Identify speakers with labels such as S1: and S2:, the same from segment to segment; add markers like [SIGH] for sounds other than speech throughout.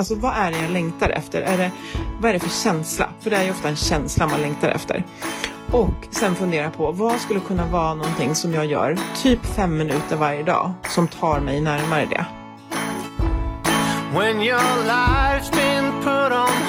S1: Alltså vad är det jag längtar efter? Är det, vad är det för känsla? För det är ju ofta en känsla man längtar efter. Och sen fundera på vad skulle kunna vara någonting som jag gör typ fem minuter varje dag som tar mig närmare det. When your life's been put on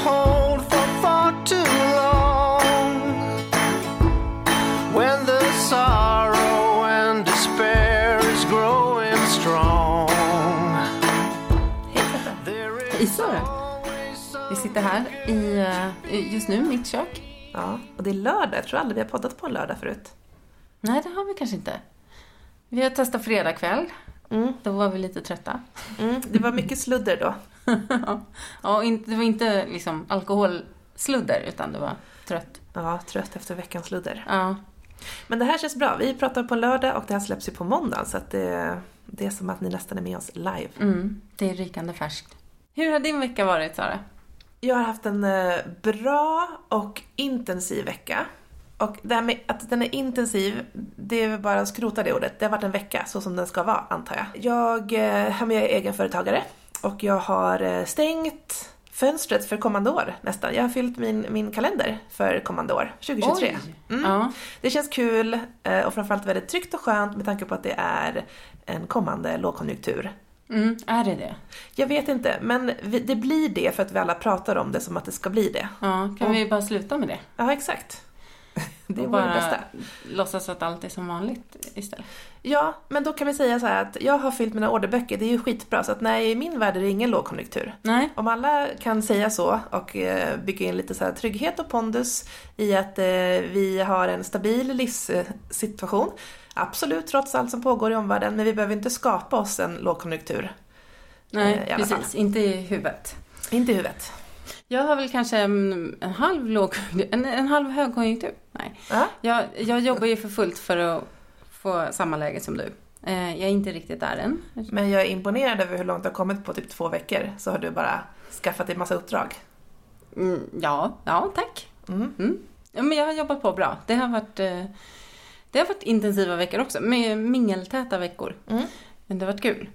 S2: sitter här i, eh, just nu, mitt kök.
S3: Ja, och det är lördag. Jag tror aldrig vi har poddat på en lördag förut.
S2: Nej, det har vi kanske inte. Vi har testat fredag kväll.
S3: Mm.
S2: Då var vi lite trötta.
S3: Mm, det var mycket sludder då. [LAUGHS]
S2: ja, inte, det var inte liksom alkoholsludder, utan det var trött.
S3: Ja, trött efter veckans sludder.
S2: Ja.
S3: Men det här känns bra. Vi pratar på lördag och det här släpps ju på måndag. Så att det, det är som att ni nästan är med oss live.
S2: Mm, det är rykande färskt. Hur har din vecka varit, Sara?
S3: Jag har haft en eh, bra och intensiv vecka. Och det här med att den är intensiv, det är bara att skrota det ordet. Det har varit en vecka så som den ska vara, antar jag. Jag, eh, jag är egenföretagare och jag har eh, stängt fönstret för kommande år nästan. Jag har fyllt min, min kalender för kommande år, 2023. Mm.
S2: Ja.
S3: Det känns kul och framförallt väldigt tryggt och skönt med tanke på att det är en kommande lågkonjunktur.
S2: Mm, är det det?
S3: Jag vet inte, men vi, det blir det för att vi alla pratar om det som att det ska bli det.
S2: Ja, kan
S3: Och-
S2: vi bara sluta med det?
S3: Ja, exakt. [LAUGHS] Det
S2: Och
S3: vore det
S2: bara
S3: bästa.
S2: låtsas att allt är som vanligt istället.
S3: Ja, men då kan vi säga så här att jag har fyllt mina orderböcker, det är ju skitbra, så att nej, i min värld är det ingen lågkonjunktur.
S2: Nej?
S3: Om alla kan säga så och eh, bygga in lite så här trygghet och pondus i att eh, vi har en stabil livssituation, absolut trots allt som pågår i omvärlden, men vi behöver inte skapa oss en lågkonjunktur.
S2: Nej,
S3: Eh,
S2: precis. Inte i huvudet.
S3: Inte i huvudet.
S2: Jag har väl kanske en, en halv låg, en, en halv högkonjunktur. Nej.
S3: Ja.
S2: Jag, jag jobbar ju för fullt för att få samma läge som du. Eh, jag är inte riktigt där än.
S3: Men jag är imponerad över hur långt det har kommit på typ två veckor, så har du bara skaffat dig massa uppdrag.
S2: Mm, ja, ja, tack.
S3: Mm.
S2: Mm. Ja, men jag har jobbat på bra. Det har varit, eh, det har varit intensiva veckor också, med mingeltäta veckor.
S3: Mm.
S2: Men det har varit kul.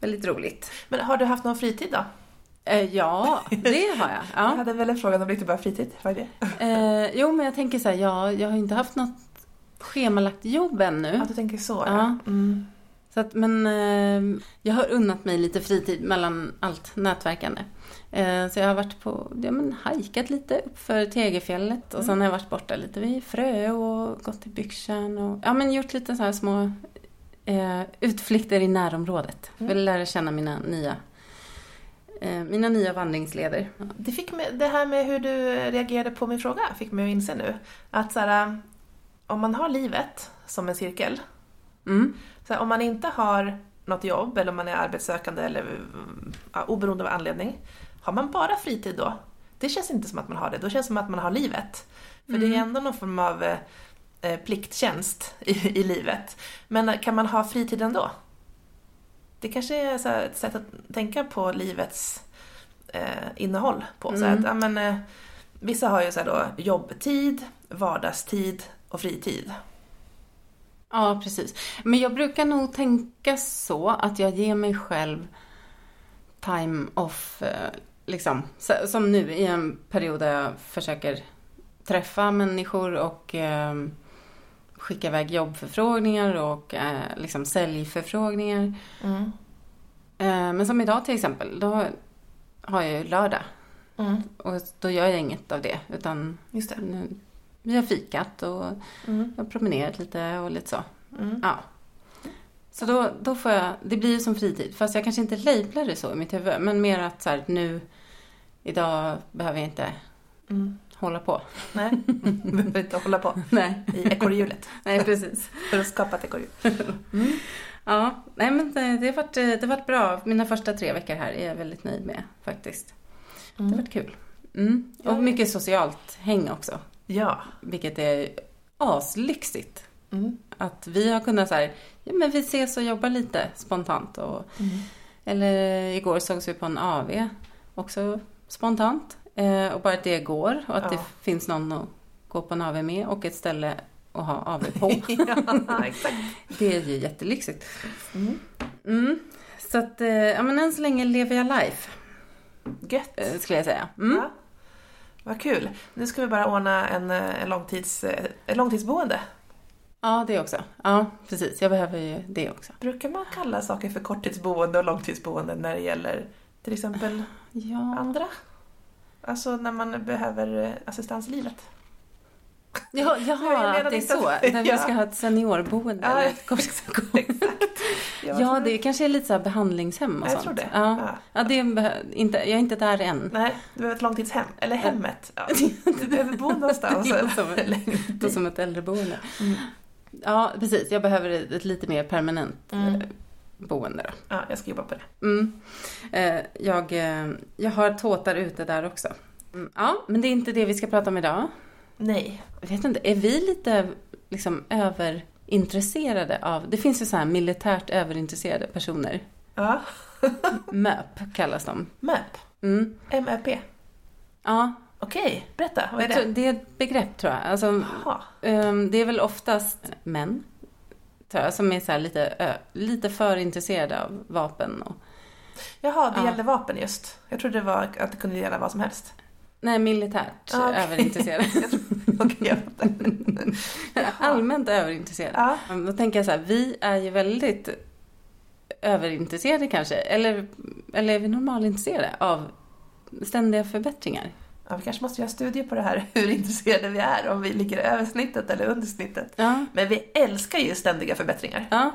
S2: Väldigt roligt.
S3: Men har du haft någon fritid då?
S2: Eh, ja, det har jag. [LAUGHS]
S3: Jag
S2: Ja.
S3: hade väl en fråga om riktigt bara fritid. Vad är det?
S2: Eh, jo, men jag tänker så här, ja, jag har inte haft något schemalagt jobb ännu.
S3: Ja, du tänker så.
S2: Ja.
S3: Mm.
S2: Så att, men eh, jag har unnat mig lite fritid mellan allt nätverkande. Eh, så jag har varit på, ja men hajkat lite uppför Tegerfjället och sen har jag varit borta lite vid Frö och gått till Byxan och ja men gjort lite så här små eh, utflykter i närområdet.
S3: Mm.
S2: Vill lära känna mina nya, eh, mina nya vandringsleder.
S3: Det, fick mig, det här med hur du reagerade på min fråga fick mig att inse nu. Att så här, om man har livet som en cirkel,
S2: Mm.
S3: Så här, om man inte har något jobb eller om man är arbetssökande eller mm, ja, oberoende av anledning, har man bara fritid då? Det känns inte som att man har det, då känns det som att man har livet. För det är ändå någon form av eh, eh, plikttjänst i, i livet. Men eh, kan man ha fritid ändå? Det kanske är så ett sätt att tänka på livets eh, innehåll på. Så
S2: Mm.
S3: att, ja, men, eh, vissa har ju så då jobbtid, vardagstid och fritid.
S2: Ja, precis. Men jag brukar nog tänka så att jag ger mig själv time off, eh, liksom. Som nu i en period där jag försöker träffa människor och eh, skicka iväg jobbförfrågningar och eh, liksom säljförfrågningar.
S3: Mm.
S2: Eh, men som idag till exempel, då har jag ju lördag
S3: Mm.
S2: och då gör jag inget av det utan
S3: Just det.
S2: nu, vi har fikat och
S3: Mm.
S2: jag har promenerat lite och lite så.
S3: Mm.
S2: Ja. Så då, då får jag, det blir ju som fritid, fast jag kanske inte lablar det så i mitt huvud, men mer att så här, nu, idag behöver jag inte
S3: Mm.
S2: hålla på.
S3: Nej, behöver inte hålla på [LAUGHS]
S2: Nej,
S3: i ekorrhjulet
S2: nej precis.
S3: för att skapa ett ekorrhjul.
S2: Ja, nej men det, det, har varit, det har varit bra. Mina första tre veckor här är jag väldigt nöjd med faktiskt. Det har varit kul. Mm. Och mycket socialt häng också,
S3: Ja.
S2: vilket är aslyxigt.
S3: Mm.
S2: Att vi har kunnat så här, ja men vi ses och jobbar lite spontant. Och,
S3: Mm.
S2: Eller igår sågs vi på en AV, också spontant. Eh, och bara att det går och att det
S3: Ja.
S2: finns någon att gå på en AV med och ett ställe att ha AV på. [LAUGHS]
S3: ja, exakt.
S2: det är ju jättelyxigt.
S3: Mm.
S2: Mm. Så att, eh, ja men än så länge lever jag life.
S3: Gött.
S2: eh, skulle jag säga. Mm.
S3: Ja. Vad kul. Nu ska vi bara ordna en, eh, en långtids, eh, ett långtidsboende.
S2: Ja, det också. Ja, precis. Jag behöver ju det också.
S3: Brukar man kalla saker för korttidsboende och långtidsboende när det gäller till exempel
S2: Ja,
S3: andra? Alltså när man behöver eh, assistans i livet.
S2: ja
S3: Jag
S2: jaha, det är så. Där vi [LAUGHS] ska ha ett seniorboende.
S3: Ja,
S2: eller ett kort- [LAUGHS]
S3: Exakt. Jag
S2: Ja, det kanske är lite så här behandlingshem och
S3: Jag
S2: sånt.
S3: tror det.
S2: Ja.
S3: Ja.
S2: Ja, det behö- inte, jag är inte där än.
S3: Nej, du behöver ett långtidshem. Eller hemmet. Ja. [LAUGHS] Du behöver bo någonstans. [LAUGHS]
S2: Det som som ett äldreboende.
S3: Mm.
S2: Ja, precis. Jag behöver ett, lite mer permanent
S3: Mm.
S2: eh, boende då.
S3: Ja, jag ska jobba på det.
S2: Mm. Eh, jag, eh, jag har tåtar ute där också. Mm. Ja, men det är inte det vi ska prata om idag.
S3: Nej.
S2: Jag vet inte, är vi lite liksom överintresserade av... Det finns ju så här militärt överintresserade personer.
S3: Ja. [LAUGHS]
S2: MÖP kallas de.
S3: MÖP.
S2: Mm.
S3: MEP.
S2: Ja,
S3: Okej, berätta. Vad är det?
S2: det är ett begrepp tror jag. Alltså, ehm, det är väl oftast män, tror jag, som är så lite, ö, lite för intresserade av vapen. Och,
S3: Jaha, det
S2: Ja.
S3: gällde vapen just. Jag trodde det var att det kunde gälla vad som helst.
S2: Nej, militärt
S3: Ah, [LAUGHS] jag fattar. [LAUGHS] Jaha.
S2: Allmänt överintresserade.
S3: Ja.
S2: Då tänker jag så här, vi är ju väldigt överintresserade kanske, eller, eller är vi normalintresserade av ständiga förbättringar?
S3: ja, vi kanske måste göra studier på det här, [LAUGHS] hur intresserade vi är, om vi ligger över snittet eller under snittet.
S2: Ja,
S3: Men vi älskar ju ständiga förbättringar.
S2: ja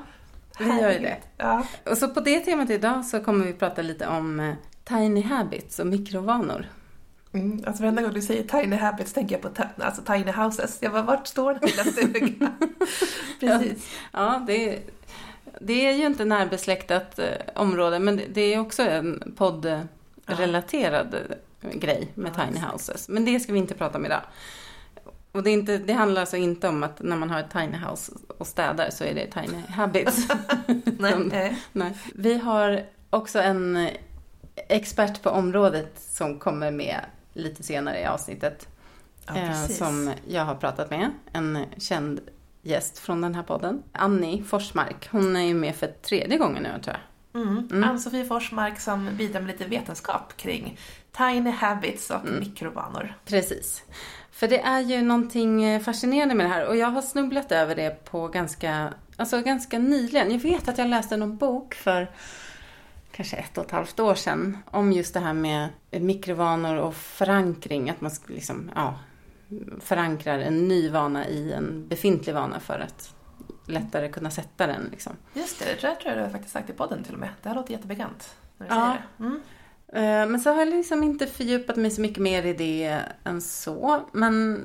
S2: vi gör ju det.
S3: Ja.
S2: Och så på det temat idag så kommer vi prata lite om eh, tiny habits och mikrovanor.
S3: Mm, alltså varenda gång du säger tiny habits tänker jag på alltså tiny houses. Jag bara, vart står den lilla stugan? Precis.
S2: Ja, det är, det är ju inte närbesläktat eh, område, men det- är också en poddrelaterad eh, grej med
S3: Ja,
S2: tiny houses. Men det ska vi inte prata om idag. Och det, inte, det handlar alltså inte om att när man har ett tiny house och städar så är det tiny habits. [LAUGHS] [LAUGHS]
S3: Nej,
S2: Som-
S3: nej.
S2: Nej. Vi har också en eh, expert på området som kommer med lite senare i avsnittet.
S3: Ja,
S2: eh, som jag har pratat med. En känd gäst från den här podden. Annie Forsmark. Hon är ju med för tredje gången nu tror jag.
S3: Mm.
S2: Mm.
S3: Ann-Sofie Forsmark som bidrar med lite vetenskap kring tiny habits och
S2: Mm.
S3: mikrovanor.
S2: Precis. För det är ju någonting eh, fascinerande med det här och jag har snubblat över det på ganska, alltså ganska nyligen. Jag vet att jag läste någon bok för kanske ett och ett halvt år sedan om just det här med mikrovanor och förankring. Att man liksom, ja, förankrar en ny vana i en befintlig vana för att lättare kunna sätta den. Liksom.
S3: Just det, det tror jag, tror jag du har faktiskt sagt i podden till och med. Det här låter jättebekant. När du
S2: Ja.
S3: säger det. Mm.
S2: Eh, Men så har jag liksom inte fördjupat mig så mycket mer i det än så. Men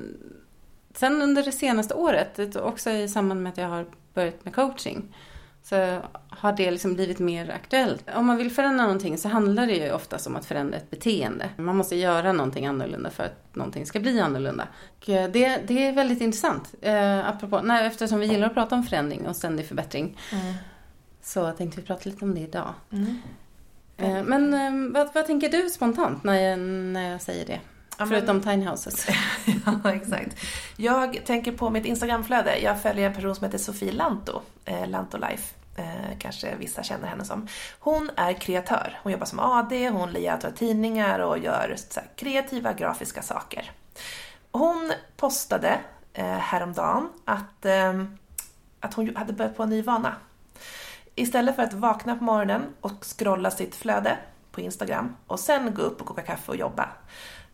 S2: sen under det senaste året, också i samband med att jag har börjat med coaching, så har det liksom blivit mer aktuellt. Om man vill förändra någonting så handlar det ju oftast om att förändra ett beteende. Man måste göra någonting annorlunda för att någonting ska bli annorlunda. Och eh, det, det är väldigt intressant. Eh, apropå, nej, eftersom vi gillar att prata om förändring och ständig förbättring
S3: Mm.
S2: så tänkte vi prata lite om det idag.
S3: Mm.
S2: Eh, Men eh, vad, vad tänker du spontant när jag, när jag säger det?
S3: Ja,
S2: Förutom tiny houses. [LAUGHS]
S3: Ja, exakt. Jag tänker på mitt Instagramflöde. Jag följer en person som heter Sofie Lanto, eh, Lanto Life. Eh, kanske vissa känner henne som. Hon är kreatör. Hon jobbar som AD, hon layoutrar tidningar och gör här, kreativa grafiska saker. Hon postade eh, häromdagen att, eh, att hon hade börjat på en ny vana. Istället för att vakna på morgonen och scrolla sitt flöde på Instagram och sen gå upp och koka kaffe och jobba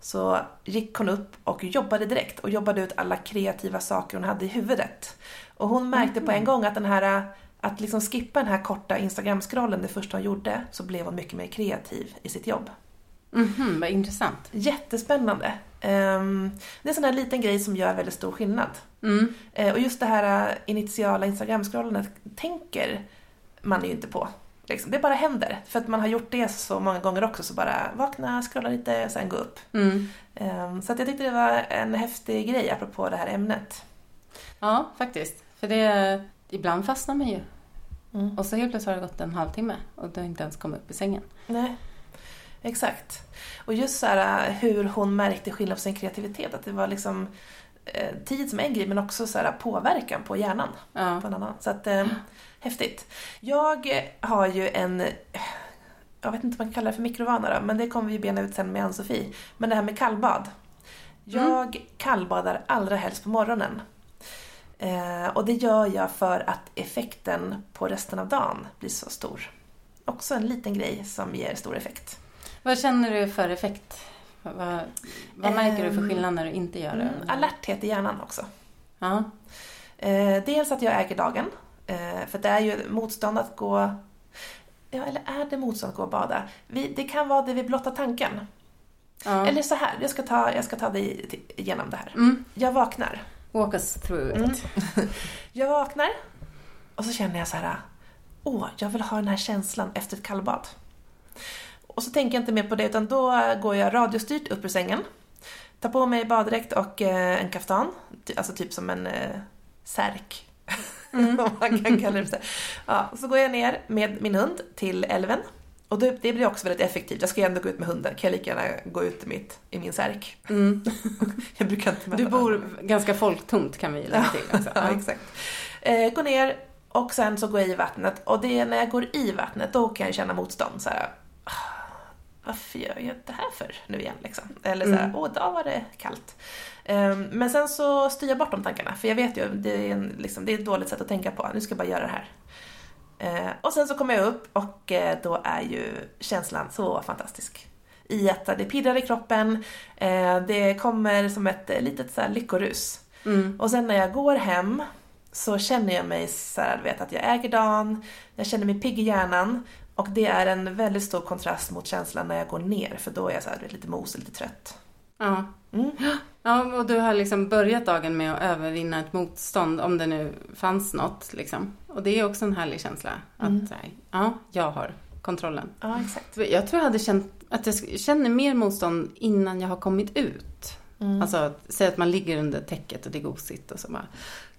S3: så gick hon upp och jobbade direkt och jobbade ut alla kreativa saker hon hade i huvudet. Och hon märkte på en gång att den här att liksom skippa den här korta Instagram-scrollen det första hon gjorde så blev hon mycket mer kreativ i sitt jobb.
S2: Mhm, vad intressant.
S3: Jättespännande. Ehm, det är en sån här liten grej som gör väldigt stor skillnad.
S2: Mm.
S3: Eh, och just det här eh, initiala Instagram-scrollandet tänker man ju inte på. Liksom. Det bara händer. För att man har gjort det så många gånger också så bara vakna, scrolla lite, sen gå upp.
S2: Mm.
S3: Ehm, Så att jag tyckte det var en häftig grej apropå det här ämnet.
S2: Ja, faktiskt. För det, ibland fastnar man ju.
S3: Mm.
S2: Och så helt plötsligt har det gått en halvtimme och du har inte ens kommit upp i sängen.
S3: Nej, exakt. Och just så här hur hon märkte skillnad på sin kreativitet. Att det var liksom eh, tid som en grej men också så här påverkan på hjärnan
S2: Ja.
S3: på en annan. Så att, eh, häftigt. Jag har ju en, jag vet inte vad man kallar det för mikrovana då, men det kommer vi bena ut sen med Ann-Sofie. Men det här med kallbad. Jag kallbadar allra helst på morgonen. Eh, och det gör jag för att effekten på resten av dagen blir så stor. Också en liten grej som ger stor effekt.
S2: Vad känner du för effekt? Vad, vad, vad märker du för skillnad när du inte gör det?
S3: Mm, alerthet i hjärnan också.
S2: Ja.
S3: Eh, dels att jag äger dagen. Eh, för det är ju motstånd att gå... Ja, eller är det motstånd att gå och bada? Vi, det kan vara det vid blotta tanken.
S2: ja.
S3: Eller så här, jag ska ta, jag ska ta dig igenom det här.
S2: Mm.
S3: Jag vaknar.
S2: Walk us through it.
S3: Mm. [LAUGHS] Jag vaknar och så känner jag så här, åh, jag vill ha den här känslan efter ett kallbad. Och så tänker jag inte mer på det utan då går jag radiostyrt upp ur sängen, tar på mig baddräkt och eh, en kaftan, alltså typ som en eh, särk. [LAUGHS] Om man kan kalla det för så. Ja, så går jag ner med min hund till älven. Och det, det blir också väldigt effektivt. Jag ska ju ändå gå ut med hunden. Kan jag lika gärna gå ut i, mitt, i min särk.
S2: Mm. [LAUGHS]
S3: Jag brukar inte
S2: Du bor ganska folktomt kan vi lägga till också. [LAUGHS]
S3: Ja, exakt. Eh, gå ner och sen så går jag i vattnet och det är när jag går i vattnet då kan jag känna motstånd. Så här, "Ah, varför gör jag det här för nu igen? Liksom. Eller så här,
S2: Mm.
S3: åh, idag var det kallt. Eh, men sen så styr jag bort de tankarna för jag vet ju det är, en, liksom, det är ett dåligt sätt att tänka på. Nu ska jag bara göra det här. Eh, och sen så kommer jag upp och eh, då är ju känslan så fantastisk. I att det pirrar i kroppen, eh, det kommer som ett eh, litet så här lyckorus.
S2: Mm.
S3: Och sen när jag går hem så känner jag mig så här, vet att jag äger dagen, jag känner mig pigg i hjärnan och det är en väldigt stor kontrast mot känslan när jag går ner för då är jag så här, lite mos, lite trött.
S2: Ja.
S3: Mm.
S2: ja, och du har liksom börjat dagen med att övervinna ett motstånd, om det nu fanns något. Liksom. Och det är också en härlig känsla. Att
S3: Mm.
S2: här, ja, jag har kontrollen.
S3: Ja, exakt.
S2: Jag tror jag hade känt att jag känner mer motstånd innan jag har kommit ut.
S3: Mm.
S2: Alltså, säg att man ligger under täcket och det är gosigt och så bara,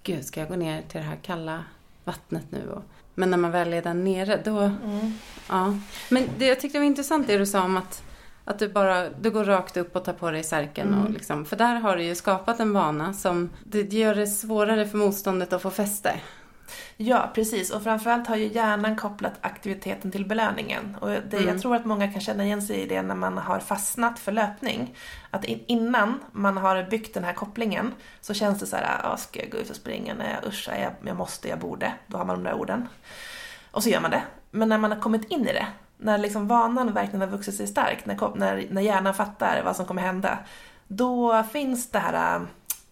S2: gud, ska jag gå ner till det här kalla vattnet nu? Och, men när man väl är där nere, då,
S3: Mm.
S2: ja. Men det jag tyckte var intressant det du sa om att, att du bara, du går rakt upp och tar på dig särken
S3: Mm.
S2: och liksom, för där har du ju skapat en vana som, det gör det svårare för motståndet att få fäste.
S3: Ja, precis. Och framförallt har ju hjärnan kopplat aktiviteten till belöningen. Och det,
S2: Mm.
S3: jag tror att många kan känna igen sig i det när man har fastnat för löpning. Att in, innan man har byggt den här kopplingen så känns det så här, ah, ska jag gå ut och springa? Nej, usch, jag, jag måste, jag borde. Då har man de där orden. Och så gör man det. Men när man har kommit in i det, när liksom vanan verkligen har vuxit sig stark, när, när, när hjärnan fattar vad som kommer hända, då finns det här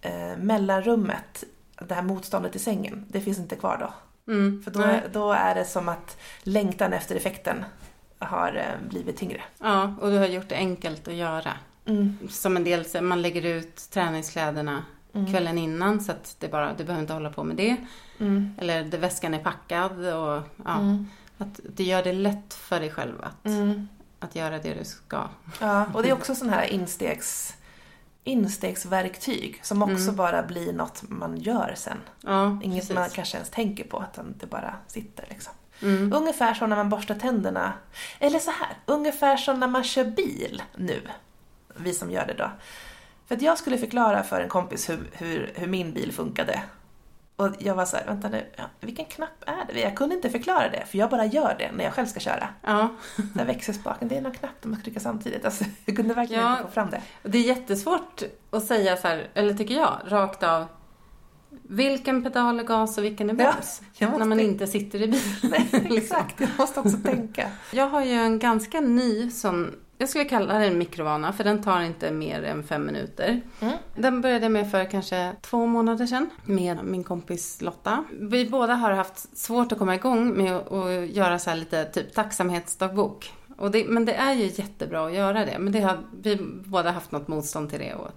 S3: eh, mellanrummet, det här motståndet i sängen, det finns inte kvar då.
S2: Mm.
S3: För då,
S2: Nej.
S3: då är det som att längtan efter effekten har eh, blivit tyngre.
S2: Ja, och du har gjort det enkelt att göra.
S3: Mm.
S2: Som en del, man lägger ut träningskläderna
S3: Mm.
S2: kvällen innan så att det bara, du behöver inte hålla på med det.
S3: Mm.
S2: Eller det, väskan är packad och ja,
S3: Mm.
S2: Att du gör det lätt för dig själv att,
S3: Mm.
S2: att göra det du ska.
S3: Ja, och det är också sån här instegs, instegsverktyg som också
S2: Mm.
S3: bara blir något man gör sen.
S2: Ja,
S3: Inget
S2: precis.
S3: man kanske ens tänker på, utan det bara sitter liksom.
S2: Mm.
S3: Ungefär som när man borstar tänderna. Eller så här, ungefär som när man kör bil nu. Vi som gör det då. För att jag skulle förklara för en kompis hur, hur, hur min bil funkade. Och jag var så här, vänta nu, ja, vilken knapp är det? Jag kunde inte förklara det, för jag bara gör det när jag själv ska köra.
S2: Ja,
S3: Där växelspaken, det är någon knapp de ska trycka samtidigt. Alltså, [LAUGHS] jag kunde verkligen
S2: Ja.
S3: inte få fram det.
S2: det är jättesvårt att säga så här, eller tycker jag, rakt av. Vilken pedal är gas och vilken är
S3: Ja,
S2: broms?
S3: måste
S2: När man inte sitter i bilen. [LAUGHS]
S3: Nej, exakt, jag måste också tänka.
S2: Jag har ju en ganska ny sån, jag skulle kalla det en mikrovana, för den tar inte mer än fem minuter.
S3: Mm.
S2: Den började jag med för kanske två månader sedan med min kompis Lotta. Vi båda har haft svårt att komma igång med att göra så här lite typ tacksamhetsdagbok. Och det, men det är ju jättebra att göra det. Men det har, vi båda haft något motstånd till det och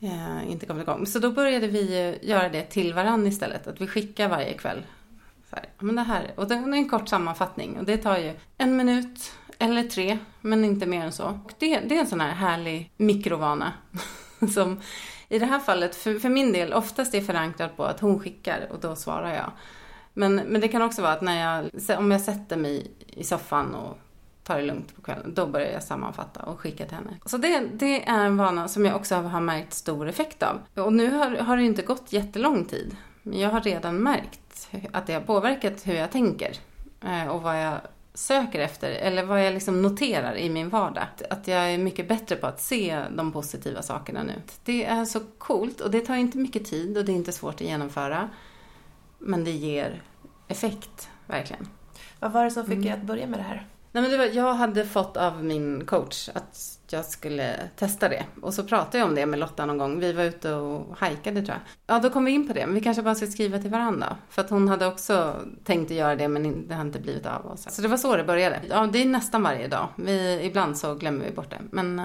S2: eh, inte kommit igång. Så då började vi göra det till varandra istället. Att vi skickar varje kväll. Men det här, och det är en kort sammanfattning. Och det tar ju en minut eller tre, men inte mer än så. Och det, det är en sån här härlig mikrovana. [LAUGHS] som i det här fallet, för, för min del, oftast är förankrad på att hon skickar och då svarar jag. Men, men det kan också vara att när jag, om jag sätter mig i soffan och tar det lugnt på kvällen, då börjar jag sammanfatta och skicka till henne. Så det, det är en vana som jag också har märkt stor effekt av. Och nu har, har det inte gått jättelång tid, men jag har redan märkt att det har påverkat hur jag tänker eh, och vad jag söker efter eller vad jag liksom noterar i min vardag. Att jag är mycket bättre på att se de positiva sakerna nu. Det är så coolt och det tar inte mycket tid och det är inte svårt att genomföra. Men det ger effekt, verkligen.
S3: Vad var det som fick mm. er att börja med det här?
S2: Nej, men det var, jag hade fått av min coach att jag skulle testa det. Och så pratade jag om det med Lotta någon gång. Vi var ute och hajkade tror jag. Ja, då kom vi in på det. Men vi kanske bara ska skriva till varandra. För att hon hade också tänkt att göra det men det har inte blivit av. Och så. så det var så det började. Ja, det är nästan varje dag. Vi, ibland så glömmer vi bort det. Men eh,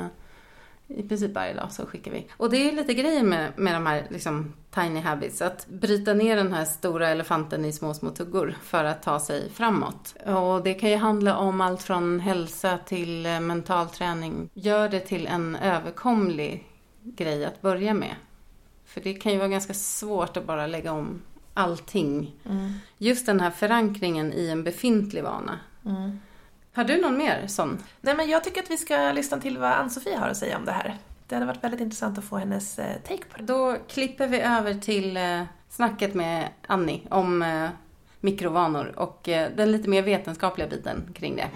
S2: i princip varje dag så skickar vi. Och det är lite grejer med, med de här liksom, tiny habits. Att bryta ner den här stora elefanten i små, små tuggor för att ta sig framåt. Och det kan ju handla om allt från hälsa till eh, mental träning. Gör det till en överkomlig grej att börja med. För det kan ju vara ganska svårt att bara lägga om allting. Mm. Just den här förankringen i en befintlig vana. Mm. Har du någon mer sån?
S3: Nej, men jag tycker att vi ska lyssna till vad Ann-Sofie har att säga om det här. Det hade varit väldigt intressant att få hennes eh, take på det.
S2: Då klipper vi över till eh, snacket med Annie om eh, mikrovanor och den lite mer vetenskapliga biten kring det.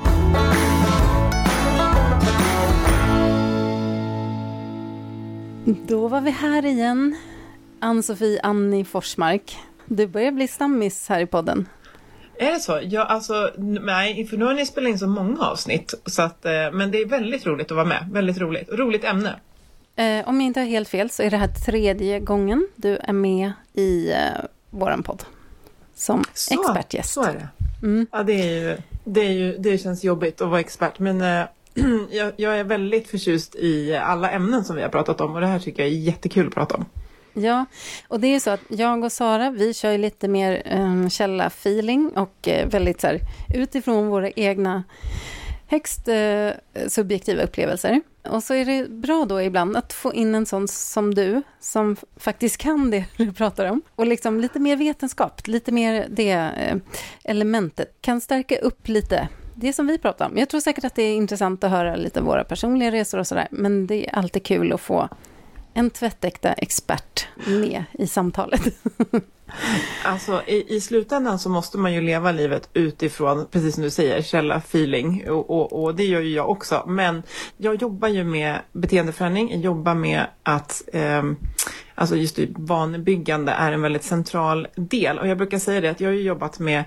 S2: Då var vi här igen. Ann-Sofie Annie Forsmark. Du börjar bli stammis här i podden.
S1: Är det så? Ja, alltså, nej, för nu har ni spelat in så många avsnitt. Så att, eh, men det är väldigt roligt att vara med. Väldigt roligt. Roligt ämne.
S2: Eh, om jag inte har helt fel så är det här tredje gången du är med i eh, vår podd. Som så, expertgäst.
S1: Så är det. Mm. Ja, det, är ju, det, är ju, det känns jobbigt att vara expert. Men eh, [CLEARS THROAT] jag, jag är väldigt förtjust i alla ämnen som vi har pratat om. Och det här tycker jag är jättekul att prata om.
S2: Ja, och det är ju så att jag och Sara, vi kör ju lite mer ehm, um, källa-feeling och uh, väldigt så här, utifrån våra egna högst uh, subjektiva upplevelser. Och så är det bra då ibland att få in en sån som du, som faktiskt kan det [LAUGHS] du pratar om. Och liksom lite mer vetenskap, lite mer det uh, elementet. Kan stärka upp lite det som vi pratar om. Jag tror säkert att det är intressant att höra lite våra personliga resor och sådär. Men det är alltid kul att få en tvättäkta expert med i samtalet. [LAUGHS]
S1: Alltså i, i slutändan så måste man ju leva livet utifrån, precis som du säger, källa, feeling och, och, och det gör ju jag också. Men jag jobbar ju med beteendeförändring, jag jobbar med att eh, alltså just det, vanebyggande är en väldigt central del. Och jag brukar säga det att jag har jobbat med,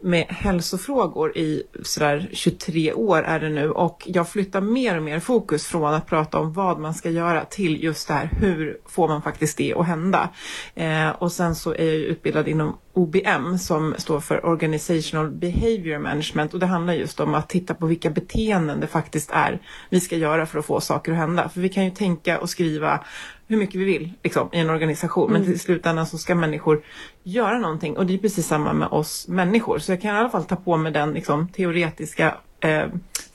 S1: med hälsofrågor i sådär 23 år är det nu och jag flyttar mer och mer fokus från att prata om vad man ska göra till just det här hur får man faktiskt det att hända. Eh, och sen så är jag utbildad inom OBM som står för Organizational Behavior Management och det handlar just om att titta på vilka beteenden det faktiskt är vi ska göra för att få saker att hända. För vi kan ju tänka och skriva hur mycket vi vill liksom, i en organisation mm. men till slutändan så ska människor göra någonting och det är precis samma med oss människor. Så jag kan i alla fall ta på mig den liksom, teoretiska eh,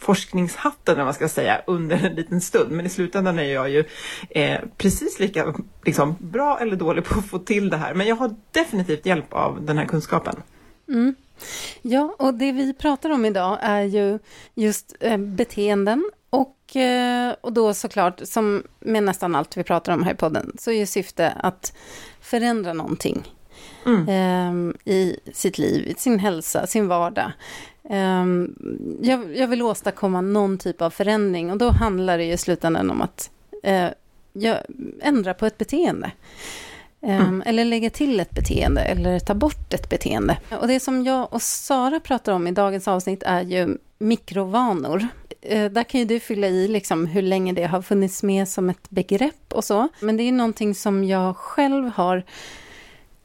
S1: forskningshatten, eller man ska säga, under en liten stund. Men i slutändan är jag ju eh, precis lika liksom, bra eller dålig på att få till det här. Men jag har definitivt hjälp av den här kunskapen.
S2: Mm. Ja, och det vi pratar om idag är ju just eh, beteenden och, eh, och då såklart, som med nästan allt vi pratar om här i podden, så är ju syfte att förändra någonting mm. eh, i sitt liv, sin hälsa, sin vardag. Um, jag, jag, vill åstadkomma någon typ av förändring och då handlar det i slutändan om att uh, jag, ändra på ett beteende. Um, mm. Eller lägga till ett beteende eller ta bort ett beteende. Och det som jag och Sara pratar om i dagens avsnitt är ju mikrovanor. Uh, där kan ju du fylla i liksom hur länge det har funnits med som ett begrepp och så. Men det är någonting som jag själv har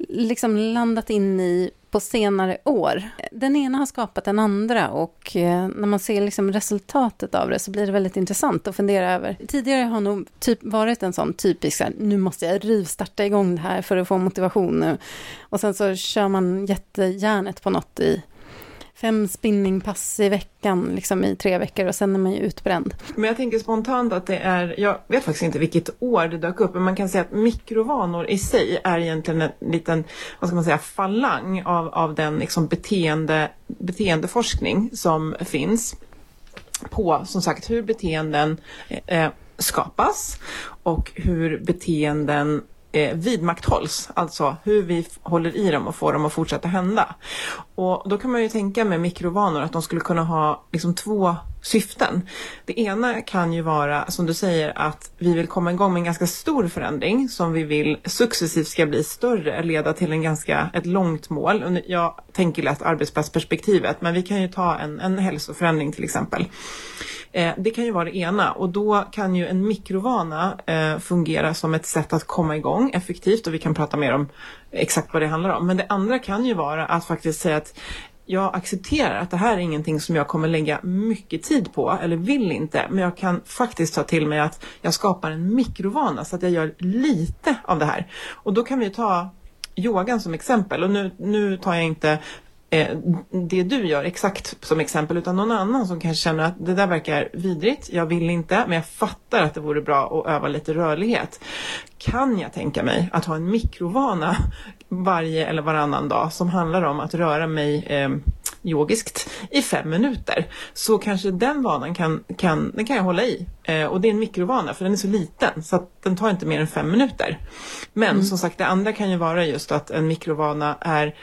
S2: liksom landat in i på senare år. Den ena har skapat den andra och eh, när man ser liksom resultatet av det så blir det väldigt intressant att fundera över. Tidigare har nog typ varit en sån typisk så här, nu måste jag rivstarta igång det här för att få motivation nu. Och sen så kör man jättejärnet på något i fem spinningpass i veckan liksom i tre veckor och sen är man ju utbränd.
S1: Men jag tänker spontant att det är, jag vet faktiskt inte vilket år det dök upp, men man kan säga att mikrovanor i sig är egentligen en liten, vad ska man säga, falang av, av den liksom beteende, beteendeforskning som finns på som sagt hur beteenden eh, skapas och hur beteenden eh, vidmakthålls, alltså hur vi håller i dem och får dem att fortsätta hända. Och då kan man ju tänka med mikrovanor att de skulle kunna ha liksom två syften. Det ena kan ju vara, som du säger, att vi vill komma igång med en ganska stor förändring som vi vill successivt ska bli större, leda till en ganska, ett långt mål. Jag tänker lätt arbetsplatsperspektivet, men vi kan ju ta en, en hälsoförändring till exempel. Eh, det kan ju vara det ena och då kan ju en mikrovana eh, fungera som ett sätt att komma igång effektivt och vi kan prata mer om exakt vad det handlar om. Men det andra kan ju vara att faktiskt säga att jag accepterar att det här är ingenting som jag kommer lägga mycket tid på eller vill inte. Men jag kan faktiskt ta till mig att jag skapar en mikrovana så att jag gör lite av det här. Och då kan vi ta yogan som exempel. Och nu, nu tar jag inte eh, det du gör exakt som exempel utan någon annan som kanske känner att det där verkar vidrigt, jag vill inte men jag fattar att det vore bra att öva lite rörlighet. Kan jag tänka mig att ha en mikrovana varje eller varannan dag som handlar om att röra mig eh, yogiskt i fem minuter så kanske den vanan kan, kan, den kan jag hålla i. Eh, och det är en mikrovana för den är så liten så att den tar inte mer än fem minuter. Men mm. som sagt det andra kan ju vara just att en mikrovana är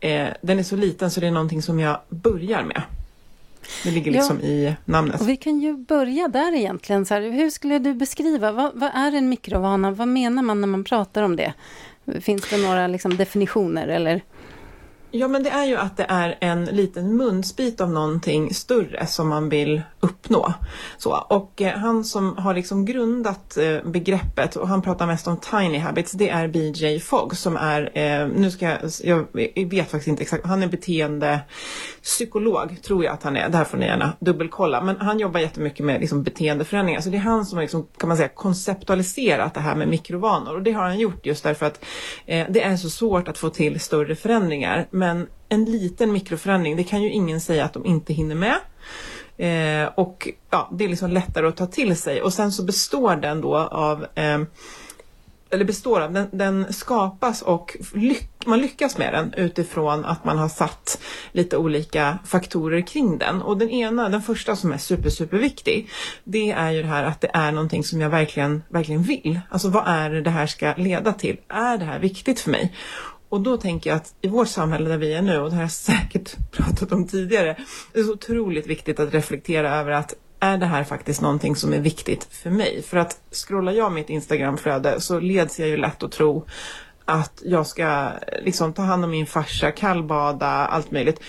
S1: eh, den är så liten så det är någonting som jag börjar med. Det ligger liksom ja, i namnet.
S2: Och vi kan ju börja där egentligen. Så här, hur skulle du beskriva, vad, vad, är en mikrovana? Vad menar man när man pratar om det? Finns det några liksom, definitioner eller?
S1: Ja, men det är ju att det är en liten munsbit av någonting större som man vill uppnå. Så, och eh, han som har liksom grundat eh, begreppet, och han pratar mest om tiny habits, det är BJ Fogg som är, eh, nu ska jag, jag vet faktiskt inte exakt, han är beteende... Psykolog tror jag att han är, det här får ni gärna dubbelkolla, men han jobbar jättemycket med liksom, beteendeförändringar, så det är han som har liksom, kan man säga, konceptualiserat det här med mikrovanor. Och det har han gjort just därför att eh, det är så svårt att få till större förändringar. Men en liten mikroförändring, det kan ju ingen säga att de inte hinner med. Eh, och ja, det är liksom lättare att ta till sig. Och sen så består den då av eh, eller består av, den, den skapas och lyck, man lyckas med den utifrån att man har satt lite olika faktorer kring den. Och den ena, den första som är super, super viktig, det är ju det här att det är någonting som jag verkligen, verkligen vill. Alltså vad är det det här ska leda till? Är det här viktigt för mig? Och då tänker jag att i vårt samhälle där vi är nu, och det har jag säkert [LAUGHS] pratat om tidigare, det är så otroligt viktigt att reflektera över att är det här faktiskt någonting som är viktigt för mig? För att scrollar jag mitt Instagramflöde så leds jag ju lätt att tro att jag ska liksom ta hand om min farsa, kallbada, allt möjligt.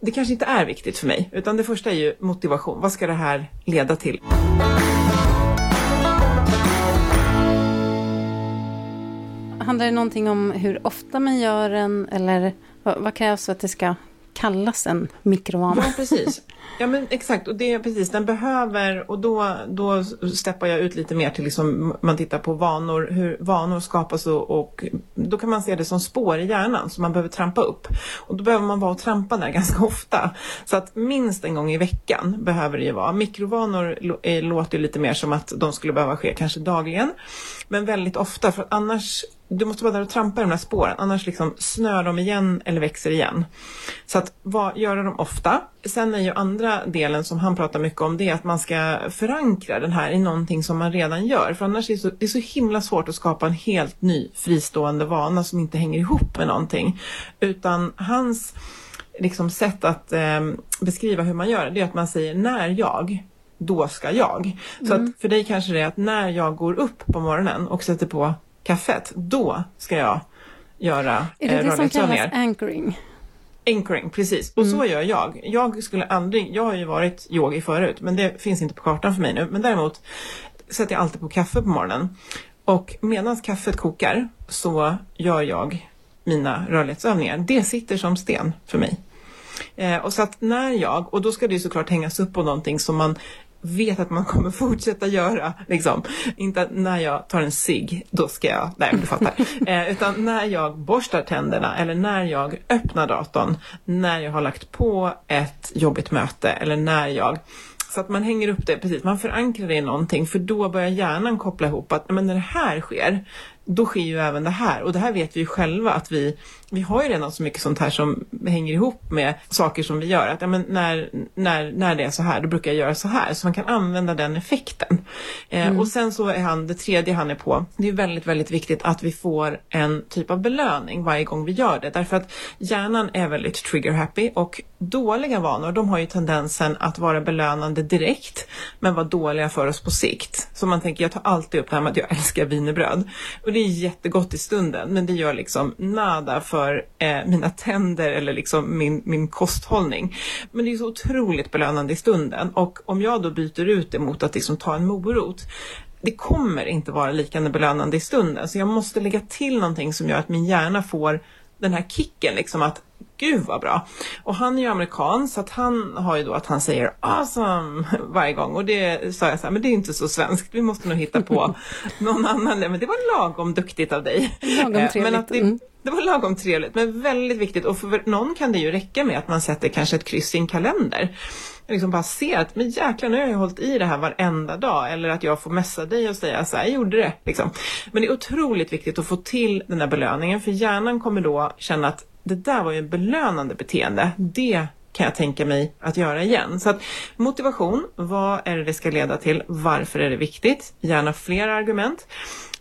S1: Det kanske inte är viktigt för mig, utan det första är ju motivation. Vad ska det här leda till?
S2: Handlar det någonting om hur ofta man gör den eller vad, vad krävs för att det ska kallas en mikrovana?
S1: Ja, precis. Ja, men exakt. Och det är precis, den behöver, och då, då steppar jag ut lite mer till liksom, man tittar på vanor, hur vanor skapas och, och då kan man se det som spår i hjärnan som man behöver trampa upp. Och då behöver man vara och trampa där [LAUGHS] ganska ofta. Så att minst en gång i veckan behöver det ju vara. Mikrovanor eh, låter ju lite mer som att de skulle behöva ske kanske dagligen. Men väldigt ofta, för annars du måste vara där och trampa i de här spåren, annars liksom snör de igen eller växer igen. Så att vad, göra dem ofta. Sen är ju andra delen som han pratar mycket om, det är att man ska förankra den här i någonting som man redan gör. För annars är det så, det är så himla svårt att skapa en helt ny fristående vana som inte hänger ihop med någonting. Utan hans liksom, sätt att eh, beskriva hur man gör det är att man säger när jag då ska jag. Så mm. att för dig kanske det är att när jag går upp på morgonen och sätter på kaffet, då ska jag göra
S2: Är det eh, det som kallas anchoring?
S1: Anchoring, precis. Och mm. så gör jag. Jag skulle aldrig, jag har ju varit yogi förut, men det finns inte på kartan för mig nu. Men däremot sätter jag alltid på kaffe på morgonen. Och medan kaffet kokar så gör jag mina rörlighetsövningar. Det sitter som sten för mig. Eh, och så att när jag, och då ska det ju såklart hängas upp på någonting som man vet att man kommer fortsätta göra. Liksom. Inte när jag tar en cigg, då ska jag, nej du fattar. [LAUGHS] Eh, utan när jag borstar tänderna eller när jag öppnar datorn, när jag har lagt på ett jobbigt möte eller när jag så att man hänger upp det, precis, man förankrar det i någonting för då börjar hjärnan koppla ihop att men när det här sker, då sker ju även det här. Och det här vet vi ju själva att vi, vi har ju redan så mycket sånt här som hänger ihop med saker som vi gör. Att ja, men när, när, när det är så här, då brukar jag göra så här. Så man kan använda den effekten. Eh, mm. Och sen så är han, det tredje han är på, det är väldigt, väldigt viktigt att vi får en typ av belöning varje gång vi gör det. Därför att hjärnan är väldigt trigger happy och dåliga vanor, de har ju tendensen att vara belönande direkt, men vara dåliga för oss på sikt. Så man tänker, jag tar alltid upp det här med att jag älskar wienerbröd. Och det är jättegott i stunden, men det gör liksom nada för eh, mina tänder eller liksom min, min kosthållning. Men det är så otroligt belönande i stunden och om jag då byter ut det mot att liksom ta en morot, det kommer inte vara lika belönande i stunden. Så jag måste lägga till någonting som gör att min hjärna får den här kicken, liksom att gud vad bra. Och han är ju amerikan så att han har ju då att han säger awesome [LAUGHS] varje gång och det sa jag så här, men det är inte så svenskt, vi måste nog hitta på [LAUGHS] någon annan, men det var lagom duktigt av dig.
S2: Lagom trevligt. Eh, men att
S1: det, mm det var lagom trevligt, men väldigt viktigt och för någon kan det ju räcka med att man sätter kanske ett kryss i en kalender liksom bara ser att men jäklar nu har jag hållit i det här varenda dag eller att jag får messa dig och säga så här, jag gjorde det. Liksom. Men det är otroligt viktigt att få till den där belöningen för hjärnan kommer då känna att det där var ju ett belönande beteende. Det kan jag tänka mig att göra igen. Så att motivation, vad är det det ska leda till? Varför är det viktigt? Gärna fler argument.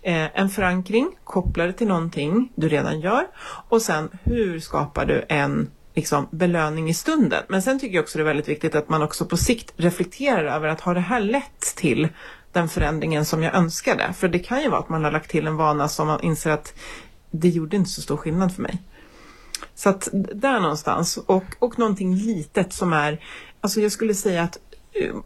S1: Eh, en förankring, koppla det till någonting du redan gör. Och sen hur skapar du en liksom, belöning i stunden? Men sen tycker jag också det är väldigt viktigt att man också på sikt reflekterar över att har det här lett till den förändringen som jag önskade? För det kan ju vara att man har lagt till en vana som man inser att det gjorde inte så stor skillnad för mig. Så att där någonstans och, och någonting litet som är, alltså jag skulle säga att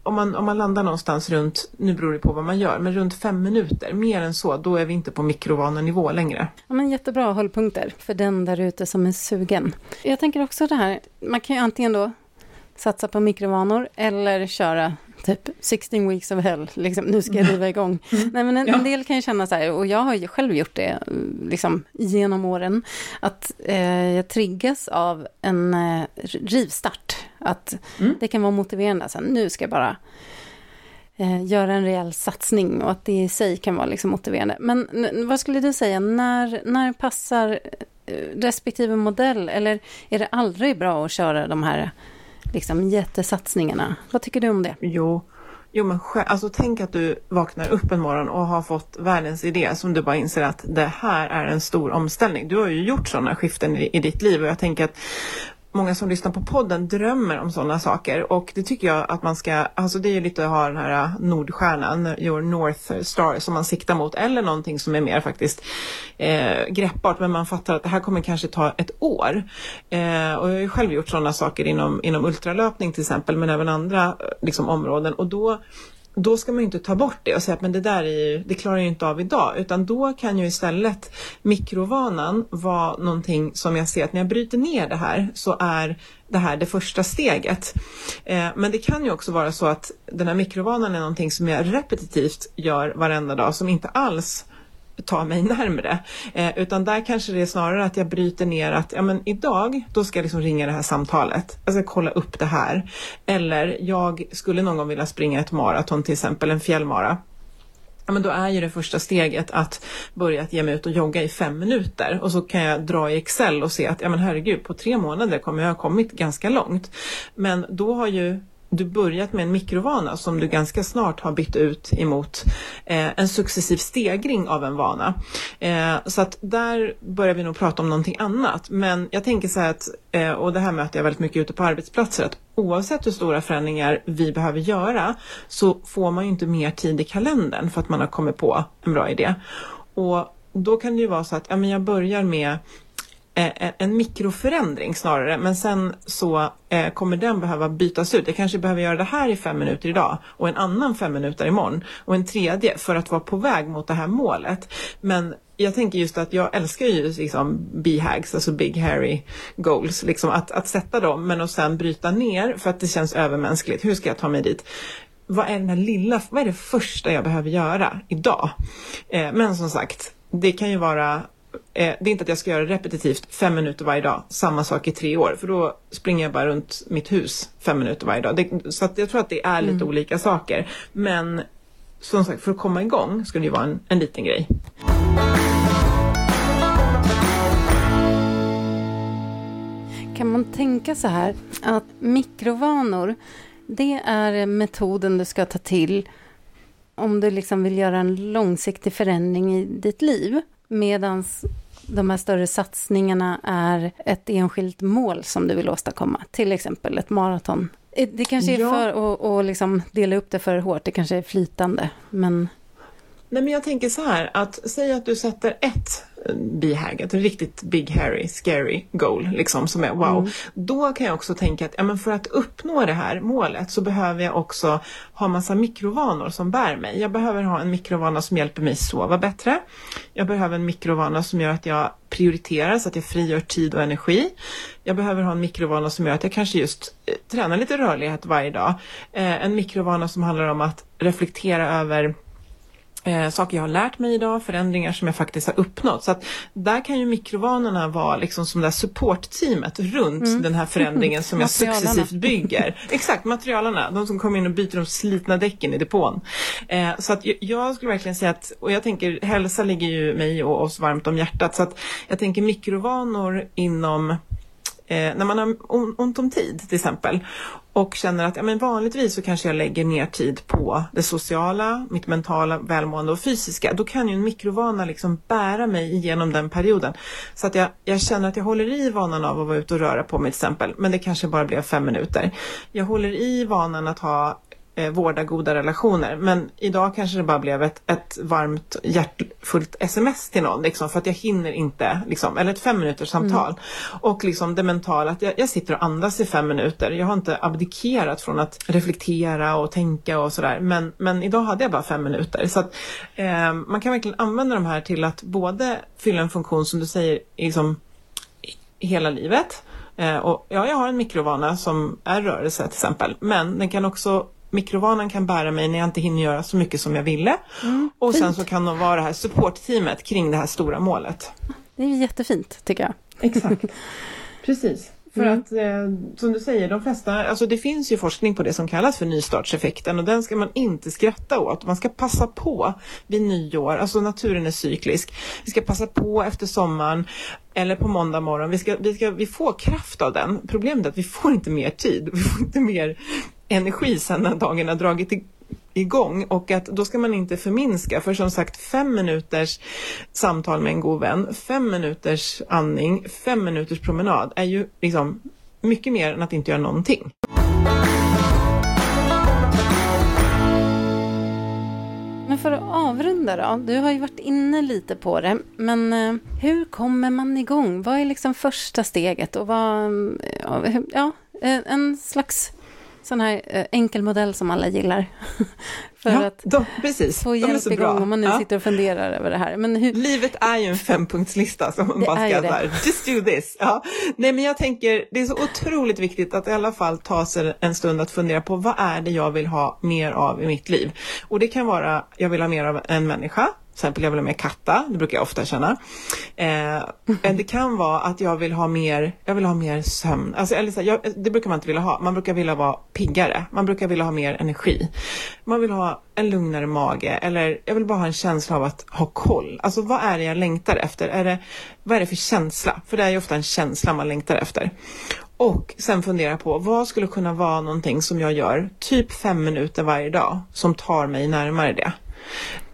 S1: om man, om man landar någonstans runt, nu beror det på vad man gör, men runt fem minuter, mer än så, då är vi inte på mikrovanenivå längre.
S2: Ja, men jättebra hållpunkter för den där ute som är sugen. Jag tänker också det här, man kan ju antingen då satsa på mikrovanor eller köra typ 16 weeks of hell, liksom, nu ska jag riva igång. Mm. Nej, men en, ja. en, del kan ju känna så här, och jag har ju själv gjort det liksom, genom åren, att eh, jag triggas av en eh, rivstart. Att mm. det kan vara motiverande, så här, nu ska jag bara eh, göra en rejäl satsning och att det i sig kan vara liksom, motiverande. Men vad skulle du säga, när, när passar eh, respektive modell, eller är det aldrig bra att köra de här liksom, jättesatsningarna. Vad tycker du om det?
S1: Jo, Jo men alltså tänk att du vaknar upp en morgon och har fått världens idé som du bara inser att det här är en stor omställning. Du har ju gjort sådana skiften i, i ditt liv och jag tänker att många som lyssnar på podden drömmer om sådana saker. Och det tycker jag att man ska, alltså det är ju lite att ha den här äh, Nordstjärnan, your North Star som man siktar mot eller någonting som är mer faktiskt eh, greppbart. Men man fattar att det här kommer kanske ta ett år. Eh, och jag har ju själv gjort sådana saker inom, inom ultralöpning till exempel men även andra liksom, områden. Och då då ska man ju inte ta bort det och säga att men det där är ju, det klarar jag inte av idag. Utan då kan ju istället mikrovanan vara någonting som jag ser att när jag bryter ner det här så är det här det första steget. Eh, men det kan ju också vara så att den här mikrovanan är någonting som jag repetitivt gör varenda dag som inte alls ta mig närmre. Eh, utan där kanske det är snarare att jag bryter ner att ja, men idag då ska jag liksom ringa det här samtalet. Jag ska kolla upp det här. Eller jag skulle någon gång vilja springa ett maraton, till exempel en fjällmara. Ja, men då är ju det första steget att börja att ge mig ut och jogga i fem minuter och så kan jag dra i Excel och se att ja men herregud på tre månader kommer jag ha kommit ganska långt. Men då har ju du börjat med en mikrovana som du ganska snart har bytt ut emot eh, en successiv stegring av en vana. Eh, så att där börjar vi nog prata om någonting annat. Men jag tänker så här att, eh, och det här möter jag väldigt mycket ute på arbetsplatser, att oavsett hur stora förändringar vi behöver göra så får man ju inte mer tid i kalendern för att man har kommit på en bra idé. Och då kan det ju vara så att ja, men jag börjar med Eh, eh, en mikroförändring snarare, men sen så eh, kommer den behöva bytas ut. Jag kanske behöver göra det här i fem minuter idag och en annan fem minuter imorgon och en tredje för att vara på väg mot det här målet. Men jag tänker just att jag älskar ju liksom BHAGs, alltså Big Harry Goals, liksom att, att sätta dem men att sen bryta ner för att det känns övermänskligt. Hur ska jag ta mig dit? Vad är den här lilla, vad är det första jag behöver göra idag? Eh, men som sagt, det kan ju vara eh, det är inte att jag ska göra det repetitivt fem minuter varje dag, samma sak i tre år, för då springer jag bara runt mitt hus fem minuter varje dag. Det, så jag tror att det är lite mm. olika saker. Men som sagt, för att komma igång skulle det ju vara en, en liten grej.
S2: Kan man tänka så här att mikrovanor, det är metoden du ska ta till om du liksom vill göra en långsiktig förändring i ditt liv. Medan de här större satsningarna är ett enskilt mål som du vill åstadkomma. Till exempel ett maraton. Det kanske är ja. för att, att liksom dela upp det för hårt, det kanske är flytande. Men...
S1: Nej men jag tänker så här att säg att du sätter ett BHAG, ett riktigt big hairy scary goal liksom som är wow. Mm. Då kan jag också tänka att ja, men för att uppnå det här målet så behöver jag också ha massa mikrovanor som bär mig. Jag behöver ha en mikrovana som hjälper mig sova bättre. Jag behöver en mikrovana som gör att jag prioriterar så att jag frigör tid och energi. Jag behöver ha en mikrovana som gör att jag kanske just eh, tränar lite rörlighet varje dag. Eh, en mikrovana som handlar om att reflektera över eh, saker jag har lärt mig idag, förändringar som jag faktiskt har uppnått. Så att där kan ju mikrovanorna vara liksom som det här supportteamet runt mm. den här förändringen som jag [LAUGHS] successivt bygger. Exakt, materialarna, de som kommer in och byter de slitna däcken i depån. Eh, så att jag skulle verkligen säga att, och jag tänker hälsa ligger ju mig och oss varmt om hjärtat, så att jag tänker mikrovanor inom eh, när man har ont om tid till exempel och känner att ja, men vanligtvis så kanske jag lägger ner tid på det sociala, mitt mentala välmående och fysiska. Då kan ju en mikrovana liksom bära mig igenom den perioden. Så att jag, jag känner att jag håller i vanan av att vara ute och röra på mig till exempel, men det kanske bara blev fem minuter. Jag håller i vanan att ha eh, vårda goda relationer. Men idag kanske det bara blev ett, ett varmt hjärtfullt sms till någon liksom, för att jag hinner inte, liksom, eller ett fem minuters samtal. Mm. Och liksom det mentala, att jag, jag, sitter och andas i fem minuter. Jag har inte abdikerat från att reflektera och tänka och sådär. Men, men idag hade jag bara fem minuter. Så att, eh, man kan verkligen använda de här till att både fylla en funktion som du säger, liksom, hela livet. Eh, och ja, jag har en mikrovana som är rörelse till exempel, men den kan också mikrovanan kan bära mig när jag inte hinner göra så mycket som jag ville. Mm, och sen så kan de vara det här supportteamet kring det här stora målet.
S2: Det är jättefint tycker jag.
S1: Exakt. [LAUGHS] Precis. För mm. att eh, som du säger, de flesta, alltså det finns ju forskning på det som kallas för nystartseffekten och den ska man inte skratta åt. Man ska passa på vid nyår, alltså naturen är cyklisk. Vi ska passa på efter sommaren eller på måndag morgon. Vi, ska, vi, ska, vi får kraft av den. Problemet är att vi får inte mer tid, vi får inte mer energi sen när dagen har dragit igång och att då ska man inte förminska för som sagt fem minuters samtal med en god vän, fem minuters andning, fem minuters promenad är ju liksom mycket mer än att inte göra någonting.
S2: Men för att avrunda då, du har ju varit inne lite på det, men eh, hur kommer man igång? Vad är liksom första steget och vad, eh, ja, eh, en slags sån här eh, enkel modell som alla gillar. [LAUGHS] för ja, att
S1: de, precis.
S2: få hjälp igång bra. om man nu ja. sitter och funderar över det här.
S1: Men hur... Livet är ju en fempunktslista som man det bara ska där, just do this. Ja. Nej men jag tänker, det är så otroligt viktigt att i alla fall ta sig en stund att fundera på vad är det jag vill ha mer av i mitt liv? Och det kan vara, jag vill ha mer av en människa, exempel jag vill ha mer katta, det brukar jag ofta känna. Eh, det kan vara att jag vill ha mer, jag vill ha mer sömn. Alltså, eller så här, jag, det brukar man inte vilja ha. Man brukar vilja vara piggare. Man brukar vilja ha mer energi. Man vill ha en lugnare mage eller jag vill bara ha en känsla av att ha koll. Alltså vad är det jag längtar efter? Är det, vad är det för känsla? För det är ju ofta en känsla man längtar efter. Och sen fundera på vad skulle kunna vara någonting som jag gör typ fem minuter varje dag som tar mig närmare det.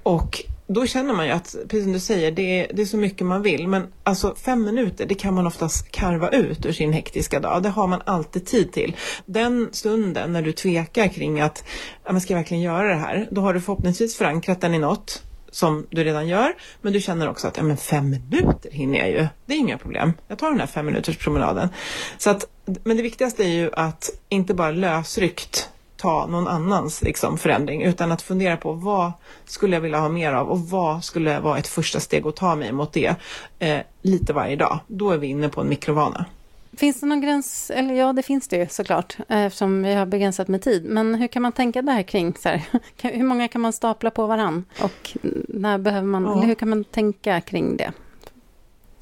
S1: Och då känner man ju att, precis som du säger, det är, det är så mycket man vill. Men alltså fem minuter, det kan man oftast karva ut ur sin hektiska dag. Det har man alltid tid till. Den stunden när du tvekar kring att, ja, men ska jag verkligen göra det här? Då har du förhoppningsvis förankrat den i något som du redan gör. Men du känner också att ja, men fem minuter hinner jag ju. Det är inga problem. Jag tar den här fem minuters promenaden. Så att, men det viktigaste är ju att inte bara lösryckt ta någon annans liksom, förändring utan att fundera på vad skulle jag vilja ha mer av och vad skulle vara ett första steg att ta mig mot det eh, lite varje dag. Då är vi inne på en mikrovana.
S2: Finns det någon gräns? Eller ja, det finns det ju såklart eftersom vi har begränsat med tid. Men hur kan man tänka där kring så här, [LAUGHS] hur många kan man stapla på varann och när behöver man, ja. hur kan man tänka kring det?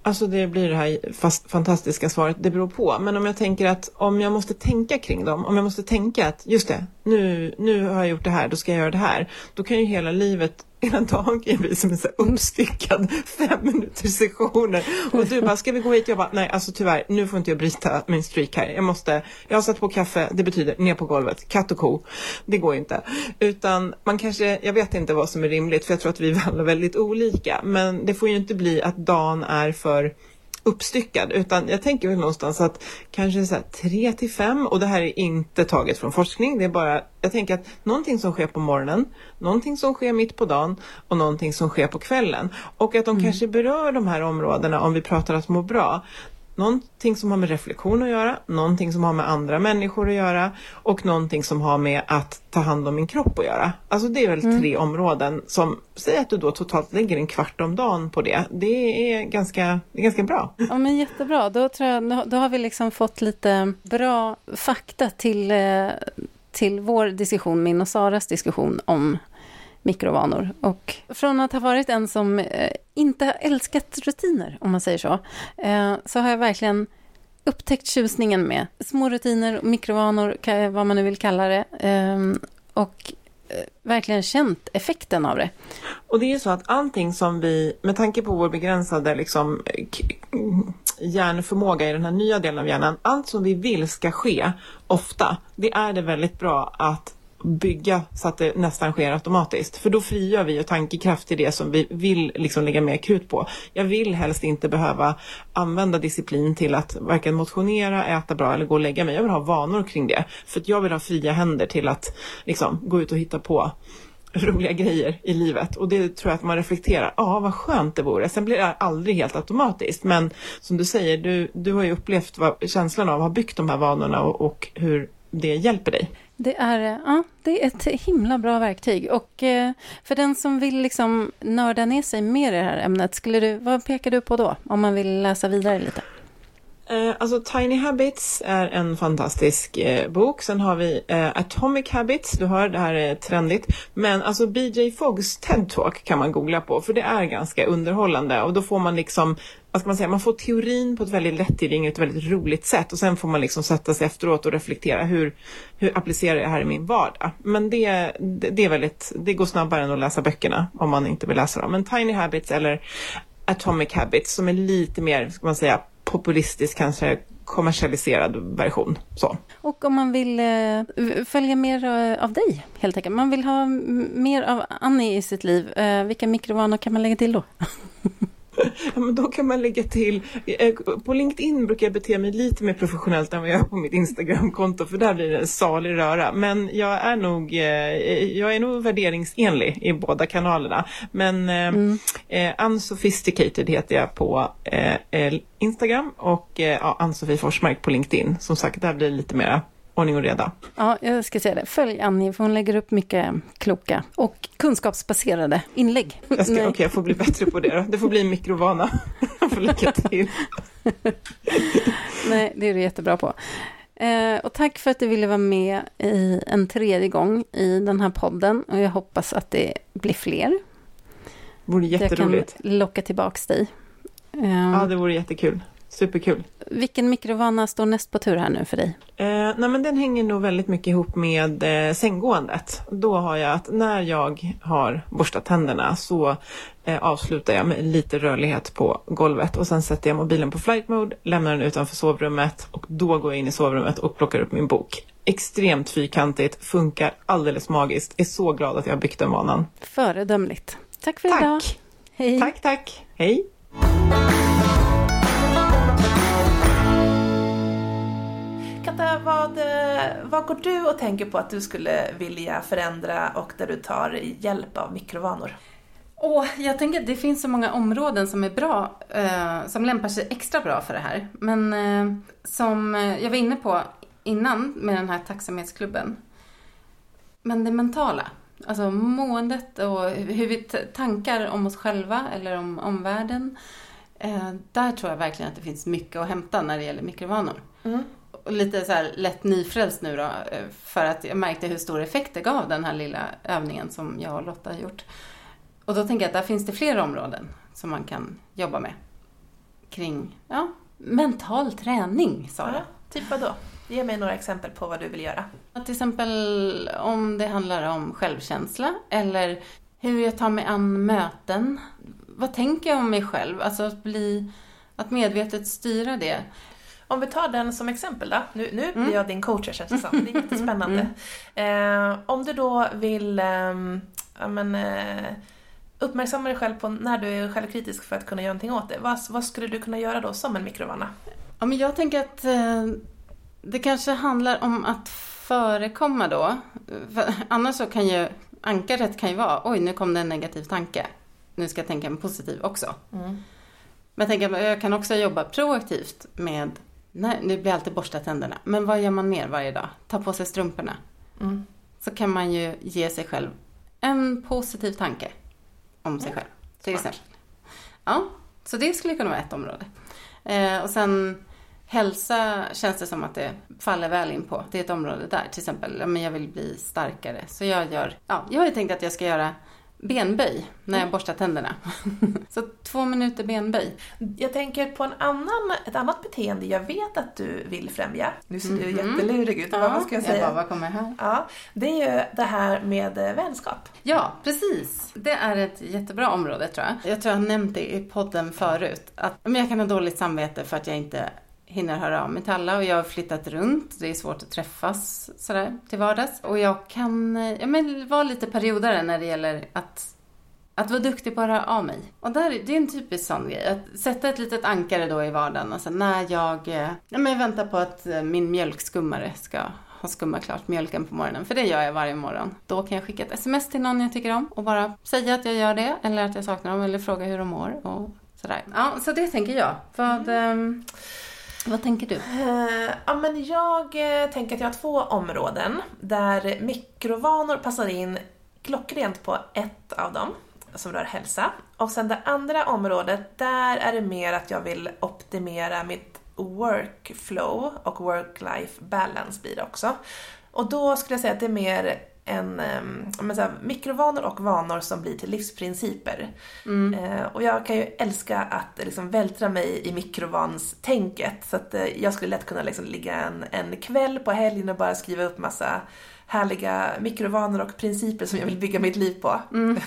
S1: Alltså det blir det här fast, fantastiska svaret, det beror på. Men om jag tänker att om jag måste tänka kring dem, om jag måste tänka att just det, nu, nu har jag gjort det här, då ska jag göra det här. Då kan ju hela livet hela dagen kan bli som en så här uppstyckad fem minuters sessioner. Och du bara, ska vi gå hit? Jag bara, nej alltså tyvärr, nu får inte jag bryta min streak här. Jag måste, jag har satt på kaffe, det betyder ner på golvet, katt och ko. Det går inte. Utan man kanske, jag vet inte vad som är rimligt för jag tror att vi är alla väldigt olika. Men det får ju inte bli att dagen är för uppstyckad utan jag tänker väl någonstans att kanske så här 3 till 5 och det här är inte taget från forskning. Det är bara, jag tänker att någonting som sker på morgonen, någonting som sker mitt på dagen och någonting som sker på kvällen. Och att de mm. kanske berör de här områdena om vi pratar att må bra någonting som har med reflektion att göra, någonting som har med andra människor att göra och någonting som har med att ta hand om min kropp att göra. Alltså det är väl mm. tre områden som, säg att du då totalt lägger en kvart om dagen på det. Det är ganska, det är ganska bra.
S2: Ja men jättebra, då, tror jag, då har vi liksom fått lite bra fakta till, eh, till vår diskussion, min och Saras diskussion om mikrovanor. Och från att ha varit en som eh, inte har älskat rutiner, om man säger så, eh, så har jag verkligen upptäckt tjusningen med små rutiner, mikrovanor, vad man nu vill kalla det. Ehm, och eh, verkligen känt effekten av det.
S1: Och det är ju så att allting som vi, med tanke på vår begränsade liksom, hjärnförmåga i den här nya delen av hjärnan, allt som vi vill ska ske ofta, det är det väldigt bra att bygga så att det nästan sker automatiskt. För då frigör vi ju tankekraft till det som vi vill liksom lägga mer krut på. Jag vill helst inte behöva använda disciplin till att varken motionera, äta bra eller gå och lägga mig. Jag vill ha vanor kring det. För att jag vill ha fria händer till att liksom, gå ut och hitta på roliga grejer i livet och det tror jag att man reflekterar, ja ah, vad skönt det vore. Sen blir det aldrig helt automatiskt men som du säger, du, du har ju upplevt vad, känslan av att ha byggt de här vanorna och, och hur det hjälper dig.
S2: Det är, eh, ja, det är ett himla bra verktyg. Och eh, för den som vill liksom nörda ner sig mer i det här ämnet, skulle du, vad pekar du på då? Om man vill läsa vidare lite.
S1: Eh, alltså Tiny Habits är en fantastisk eh, bok. Sen har vi eh, Atomic Habits, du hör det här är trendigt. Men alltså BJ Foggs TED-talk kan man googla på för det är ganska underhållande och då får man liksom vad ska man säga, man får teorin på ett väldigt lättillgängligt och väldigt roligt sätt och sen får man liksom sätta sig efteråt och reflektera hur, hur applicerar jag det här i min vardag? Men det, det, det är väldigt, det går snabbare än att läsa böckerna om man inte vill läsa dem. Men Tiny Habits eller Atomic Habits som är lite mer, ska man säga, populistisk kanske kommersialiserad version. Så.
S2: Och om man vill eh, följa mer eh, av dig helt enkelt, man vill ha mer av Annie i sitt liv, eh, vilka mikrovanor kan man lägga till då? [LAUGHS] [LAUGHS]
S1: ja, men då kan man lägga till, eh, på LinkedIn brukar jag bete mig lite mer professionellt än vad jag gör på mitt Instagramkonto för där blir det en salig röra. Men jag är nog, eh, jag är nog värderingsenlig i båda kanalerna. Men eh, mm. eh, Unsophisticated heter jag på eh, Instagram och eh, ja, Ann-Sofie Forsmark på LinkedIn. Som sagt, där blir det lite mer ordning och reda.
S2: Ja, jag ska säga det. Följ Annie, för hon lägger upp mycket kloka och kunskapsbaserade inlägg.
S1: Okej, okay, jag får bli bättre på det då. Det får bli en mikrovana. Jag får lycka till.
S2: Nej, det är du jättebra på. Eh, och tack för att du ville vara med i en tredje gång i den här podden. Och jag hoppas att det blir fler.
S1: Det vore jätteroligt.
S2: Jag kan locka tillbaka dig.
S1: ja, det vore jättekul. Superkul.
S2: Vilken mikrovana står näst på tur här nu för dig?
S1: Eh, nej men den hänger nog väldigt mycket ihop med eh, sänggåendet. Då har jag att när jag har borstat tänderna så eh, avslutar jag med lite rörlighet på golvet och sen sätter jag mobilen på flight mode, lämnar den utanför sovrummet och då går jag in i sovrummet och plockar upp min bok. Extremt fyrkantigt, funkar alldeles magiskt. Är så glad att jag har byggt den vanan.
S2: Föredömligt. Tack för tack. idag.
S1: Hej. Tack, tack. Hej.
S3: Katta, vad, eh, vad går du och tänker på att du skulle vilja förändra och där du tar hjälp av mikrovanor?
S2: Oh, jag tänker att det finns så många områden som är bra, eh, som lämpar sig extra bra för det här. Men eh, som jag var inne på innan med den här tacksamhetsklubben. Men det mentala, alltså måendet och hur vi tankar om oss själva eller om omvärlden. Eh, där tror jag verkligen att det finns mycket att hämta när det gäller mikrovanor. Mm lite så här lätt nyfrälst nu då, eh, för att jag märkte hur stor effekt det gav den här lilla övningen som jag och Lotta har gjort. Och då tänker jag att där finns det fler områden som man kan jobba med. Kring, ja, mental träning, Sara. Ja,
S3: typ vad då? Ge mig några exempel på vad du vill göra.
S2: Till exempel om det handlar om självkänsla eller hur jag tar mig an möten. Vad tänker jag om mig själv? Alltså att bli, att medvetet styra det.
S3: Om vi tar den som exempel då. Nu, nu
S2: Mm.
S3: blir jag din coach här känns det som. Det är [LAUGHS] jättespännande. Eh, om du då vill ja, men, eh, uppmärksamma dig själv på när du är självkritisk för att kunna göra någonting åt det. Vad, vad skulle du kunna göra då som en mikrovana?
S2: Ja, men jag tänker att eh, det kanske handlar om att förekomma då. För annars så kan ju ankaret kan ju vara, oj nu kom det en negativ tanke. Nu ska jag tänka en positiv också.
S3: Mm.
S2: Men jag tänker att jag kan också jobba proaktivt med, nej, nu blir alltid borsta tänderna. Men vad gör man mer varje dag? Ta på sig strumporna.
S3: Mm.
S2: Så kan man ju ge sig själv en positiv tanke om sig själv. Till
S3: Smart.
S2: exempel. Ja, så det skulle kunna vara ett område. Eh, och sen hälsa känns det som att det faller väl in på. Det är ett område där. Till exempel, men jag vill bli starkare. Så jag gör, ja, jag har ju tänkt att jag ska göra benböj när jag borstar tänderna. [LAUGHS] så två minuter benböj.
S3: Jag tänker på en annan, ett annat beteende jag vet att du vill främja. Nu ser du
S2: Mhm.
S3: jättelurig ut. vad ska jag säga?
S2: bara, vad kommer här?
S3: Ja, det är ju det här med eh, vänskap.
S2: Ja, precis. Det är ett jättebra område tror jag. Jag tror jag har nämnt det i podden förut. Att men jag kan ha dåligt samvete för att jag inte hinner höra av mig till alla och jag har flyttat runt. Det är svårt att träffas sådär till vardags. Och jag kan ja, men, vara lite periodare när det gäller att att vara duktig på att höra av mig. Och där, det är en typisk sån grej. Att sätta ett litet ankare då i vardagen. Alltså när jag, eh, ja, men väntar på att eh, min mjölkskummare ska ha skummat klart mjölken på morgonen. För det gör jag varje morgon. Då kan jag skicka ett sms till någon jag tycker om och bara säga att jag gör det. Eller att jag saknar dem eller fråga hur de mår och sådär. Ja, så det tänker jag. Vad, ehm, vad tänker du?
S3: Uh, ja, men jag uh, tänker att jag har två områden där mikrovanor passar in klockrent på ett av dem, som rör hälsa. Och sen det andra området, där är det mer att jag vill optimera mitt workflow och work-life balance blir det också. Och då skulle jag säga att det är mer en, ja, men så här, mikrovanor och vanor som blir till livsprinciper. Eh, och jag kan ju älska att liksom vältra mig i mikrovanstänket. Så att eh, jag skulle lätt kunna liksom ligga en, en kväll på helgen och bara skriva upp massa härliga mikrovanor och principer som jag vill bygga mitt liv på. jag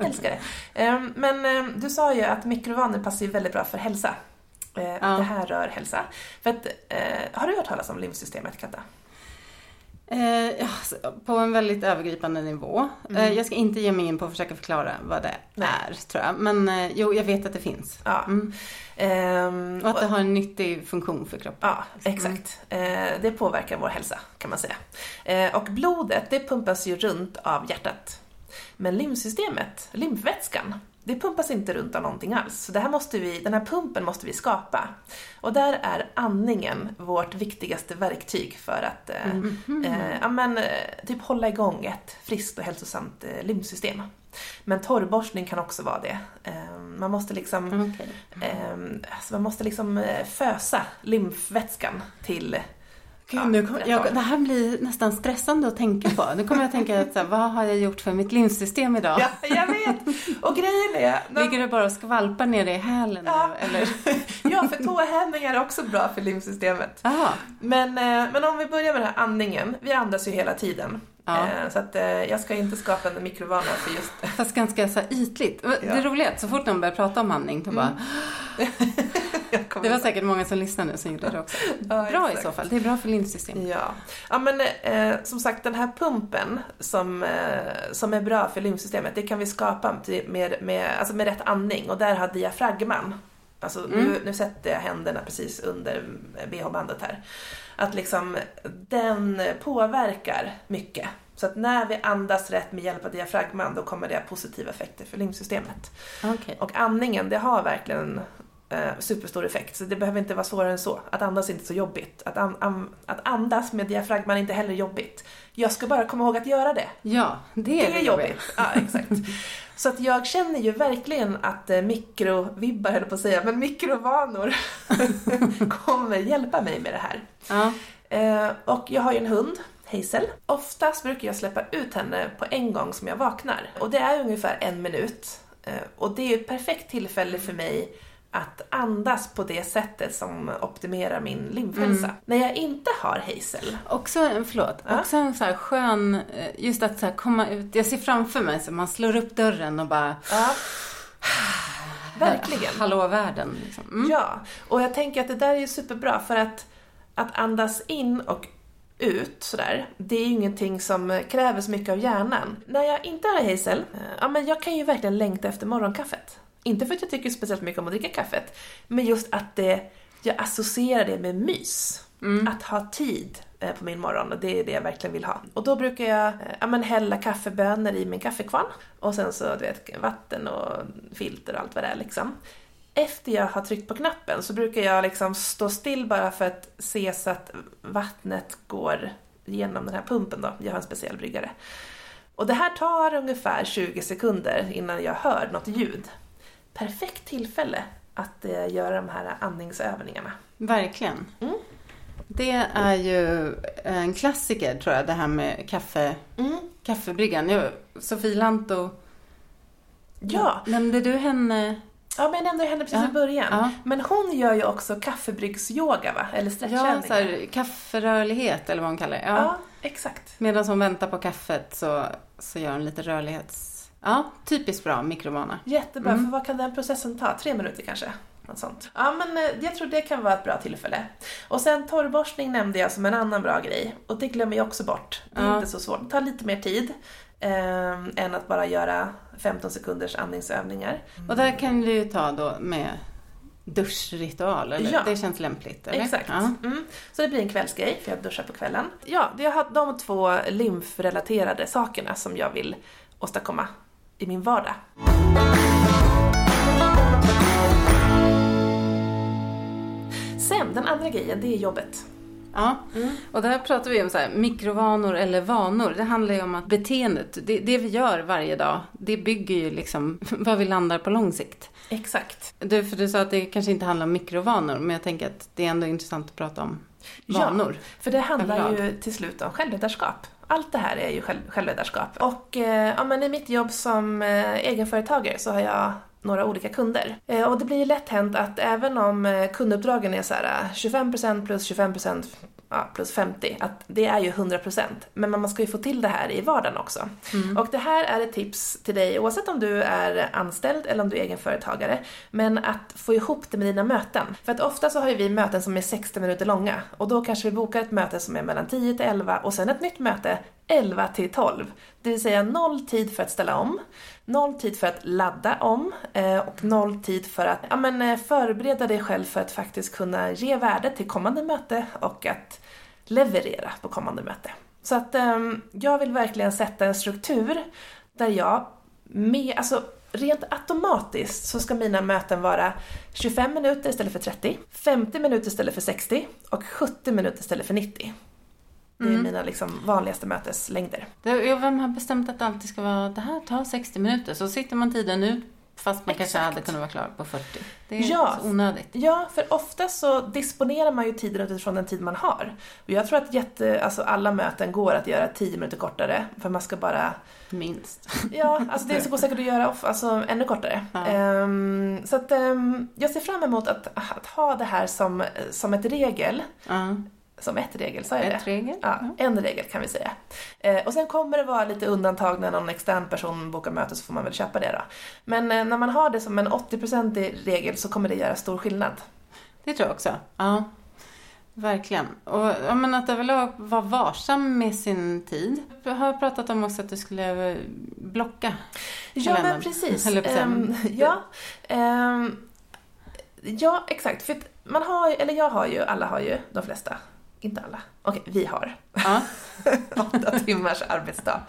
S3: [LAUGHS] älskar det. Eh, men du sa ju att mikrovanor passar ju väldigt bra för hälsa. Eh, Det här rör hälsa. För att, eh, har du hört talas om lymfsystemet, Katta?
S2: Eh, på en väldigt övergripande nivå. Eh, jag ska inte ge mig in på att försöka förklara vad det
S3: Nej.
S2: är, tror jag. Men eh, jo, jag vet att det finns.
S3: Ja.
S2: Mm.
S3: Ehm,
S2: Och att det har en nyttig funktion för kroppen.
S3: Ja, exakt. Eh, det påverkar vår hälsa kan man säga. Eh, och blodet det pumpas ju runt av hjärtat. Men lymfsystemet, lymfvätskan, det pumpas inte runt av någonting alls. Så det här måste vi, den här pumpen måste vi skapa. Och där är andningen vårt viktigaste verktyg för att eh, eh, ja, men, eh, typ hålla igång ett friskt och hälsosamt eh, lymfsystem. Men torrborstning kan också vara det. Eh, man måste liksom
S2: Okej.
S3: Ehm, alltså man måste liksom eh, fösa lymfvätskan till...
S2: Gud,
S3: Ja,
S2: nu kom, jag, det här blir nästan stressande att tänka på. Nu kommer jag att tänka att så här, vad har jag gjort för mitt lymfsystem idag?
S3: Ja, jag vet! Och grejen är... [LAUGHS]
S2: Ligger det bara och skvalpar ner i hälen
S3: Ja.
S2: Eller? [LAUGHS]
S3: Ja, för tåhämningar är också bra för lymfsystemet.
S2: Aha.
S3: Men, eh, men om vi börjar med den här andningen. Vi andas ju hela tiden.
S2: Ja.
S3: Eh, Så att eh, jag ska inte skapa en mikrovana för just
S2: Fast ganska så ytligt. Det roliga är att så fort någon börjar prata om andning, då bara...
S3: kommer [LAUGHS]
S2: Det var säkert många som lyssnade nu som gjorde det också. [LAUGHS]
S3: Ja,
S2: Bra i
S3: exakt.
S2: så fall. Det är bra för lymfsystemet.
S3: Ja, ja men eh, som sagt den här pumpen som, eh, som är bra för lymfsystemet, det kan vi skapa med, med, alltså med rätt andning och där har diafragman, alltså
S2: Mm.
S3: nu, nu sätter jag händerna precis under bh-bandet här, att liksom den påverkar mycket. Så att när vi andas rätt med hjälp av diafragman då kommer det ha positiva effekter för lymfsystemet.
S2: Okej.
S3: Och andningen, det har verkligen eh, superstor effekt. Så det behöver inte vara svårare än så. Att andas är inte så jobbigt. Att, an, an, att andas med diafragman är inte heller jobbigt. Jag ska bara komma ihåg att göra det.
S2: Ja, det
S3: Det
S2: är
S3: är jobbigt. Ja, exakt. Så att jag känner ju verkligen att eh, mikrovibbar, höll på att säga, men mikrovanor [LAUGHS] kommer hjälpa mig med det här.
S2: Ja.
S3: Eh, och jag har ju en hund, Hazel. Oftast brukar jag släppa ut henne på en gång som jag vaknar. Och det är ungefär en minut. Eh, och det är ju ett perfekt tillfälle för mig att andas på det sättet som optimerar min lymfhälsa. När jag inte har Hazel,
S2: Också, förlåt,
S3: Ja.
S2: också en så här skön, eh, just att så komma ut. Jag ser framför mig så man slår upp dörren och bara,
S3: ja, [SIGHS] verkligen.
S2: hallå världen. Liksom. Mm.
S3: Ja, och jag tänker att det där är superbra för att, att andas in och ut sådär, det är ju ingenting som kräver så mycket av hjärnan. När jag inte har Hazel, eh, ja men jag kan ju verkligen längta efter morgonkaffet. Inte för att jag tycker speciellt mycket om att dricka kaffet, men just att det, jag associerar det med mys. Att ha tid eh, på min morgon, och det är det jag verkligen vill ha. Och då brukar jag eh, ja, men hälla kaffebönor i min kaffekvarn och sen så du vet, vatten och filter och allt vad det är liksom. Efter jag har tryckt på knappen så brukar jag liksom stå still bara för att se så att vattnet går genom den här pumpen då. Jag har en speciell bryggare. Och det här tar ungefär 20 sekunder innan jag hör något ljud. Perfekt tillfälle att eh, göra de här andningsövningarna.
S2: Verkligen.
S3: Mm.
S2: Det är ju en klassiker tror jag, det här med kaffe, kaffebryggan. Jag, Sofie Lanto,
S3: Ja,
S2: nämnde du henne?
S3: ja men jag nämnde henne precis
S2: Ja,
S3: i början.
S2: ja.
S3: Men hon gör ju också kaffebryggsyoga va? Eller
S2: Ja,
S3: stretchövningar.
S2: så här, kafferörlighet eller vad hon kallar det. Ja.
S3: ja, exakt.
S2: Medan hon väntar på kaffet så, så gör hon lite rörlighets... Ja, typiskt bra mikrovana.
S3: Jättebra,
S2: Mm.
S3: för vad kan den processen ta? Tre minuter kanske? Något sånt. Ja, men eh, jag tror det kan vara ett bra tillfälle. Och sen torrborstning nämnde jag som en annan bra grej. Och det glömmer jag också bort. Det är
S2: Ja.
S3: inte så svårt. Det tar lite mer tid eh, än att bara göra 15 sekunders andningsövningar.
S2: Och där kan du ju ta då med duschritual, eller?
S3: Ja.
S2: Det känns lämpligt, eller?
S3: Exakt.
S2: Ja.
S3: Mm. Så det blir en kvällsgrej, för jag duschar på kvällen. Ja, det har de två lymfrelaterade sakerna som jag vill åstadkomma i min vardag. Sen, den andra grejen, det är jobbet.
S2: Ja,
S3: Mm.
S2: och där pratar vi om så här, mikrovanor eller vanor. Det handlar ju om att beteendet, det, det vi gör varje dag, det bygger ju liksom [LAUGHS] vad vi landar på lång sikt.
S3: Exakt.
S2: Du, för du sa att det kanske inte handlar om mikrovanor, men jag tänker att det är ändå intressant att prata om
S3: Ja.
S2: vanor.
S3: För det handlar ju till slut om självledarskap. Allt det här är ju själv, självledarskap. Och eh, ja, men i mitt jobb som eh, egenföretagare så har jag några olika kunder. Eh, och det blir ju lätt hänt att även om eh, kunduppdragen är så här eh, 25% plus 25% ja, plus 50, att det är ju 100%. Men man ska ju få till det här i vardagen också. Och det här är ett tips till dig oavsett om du är anställd eller om du är egenföretagare. Men att få ihop det med dina möten. För att ofta så har ju vi möten som är 60 minuter långa och då kanske vi bokar ett möte som är mellan 10 till 11 och sen ett nytt möte 11 till 12. Det vill säga noll tid för att ställa om, noll tid för att ladda om eh, och noll tid för att ja, men, eh, förbereda dig själv för att faktiskt kunna ge värde till kommande möte och att leverera på kommande möte. Så att ehm, jag vill verkligen sätta en struktur där jag med, alltså rent automatiskt så ska mina möten vara 25 minuter istället för 30, 50 minuter istället för 60 och 70 minuter istället för 90. Det är
S2: Mm.
S3: mina liksom vanligaste möteslängder.
S2: Det, vem har bestämt att det alltid ska vara, det här tar 60 minuter, så sitter man tiden ut fast man kanske
S3: Exakt.
S2: hade kunnat vara klar på 40. Det är
S3: Ja.
S2: så onödigt.
S3: Ja, för ofta så disponerar man ju tiden utifrån den tid man har. Och jag tror att jätte, alltså alla möten går att göra 10 minuter kortare, för man ska bara
S2: Minst.
S3: Ja, alltså det går säkert att göra off, alltså, ännu kortare.
S2: Ja.
S3: Ehm, så att ehm, jag ser fram emot att, att ha det här som, som ett regel.
S2: Ja.
S3: Som ett regel, sa jag
S2: Ett
S3: det?
S2: regel.
S3: Ja, en regel kan vi säga. Eh, och sen kommer det vara lite undantag när någon extern person bokar möte så får man väl köpa det då. Men eh, när man har det som en 80% regel så kommer det göra stor skillnad.
S2: Det tror jag också. Ja. Verkligen. Och ja, men att överlag vara varsam med sin tid. Jag har pratat om också att du skulle blocka
S3: Ja, men precis. Ehm, ja, ehm, ja, exakt. För man har ju, eller jag har ju, alla har ju, de flesta, inte alla, okej, vi har
S2: Ja. [LAUGHS]
S3: åtta timmars arbetsdag.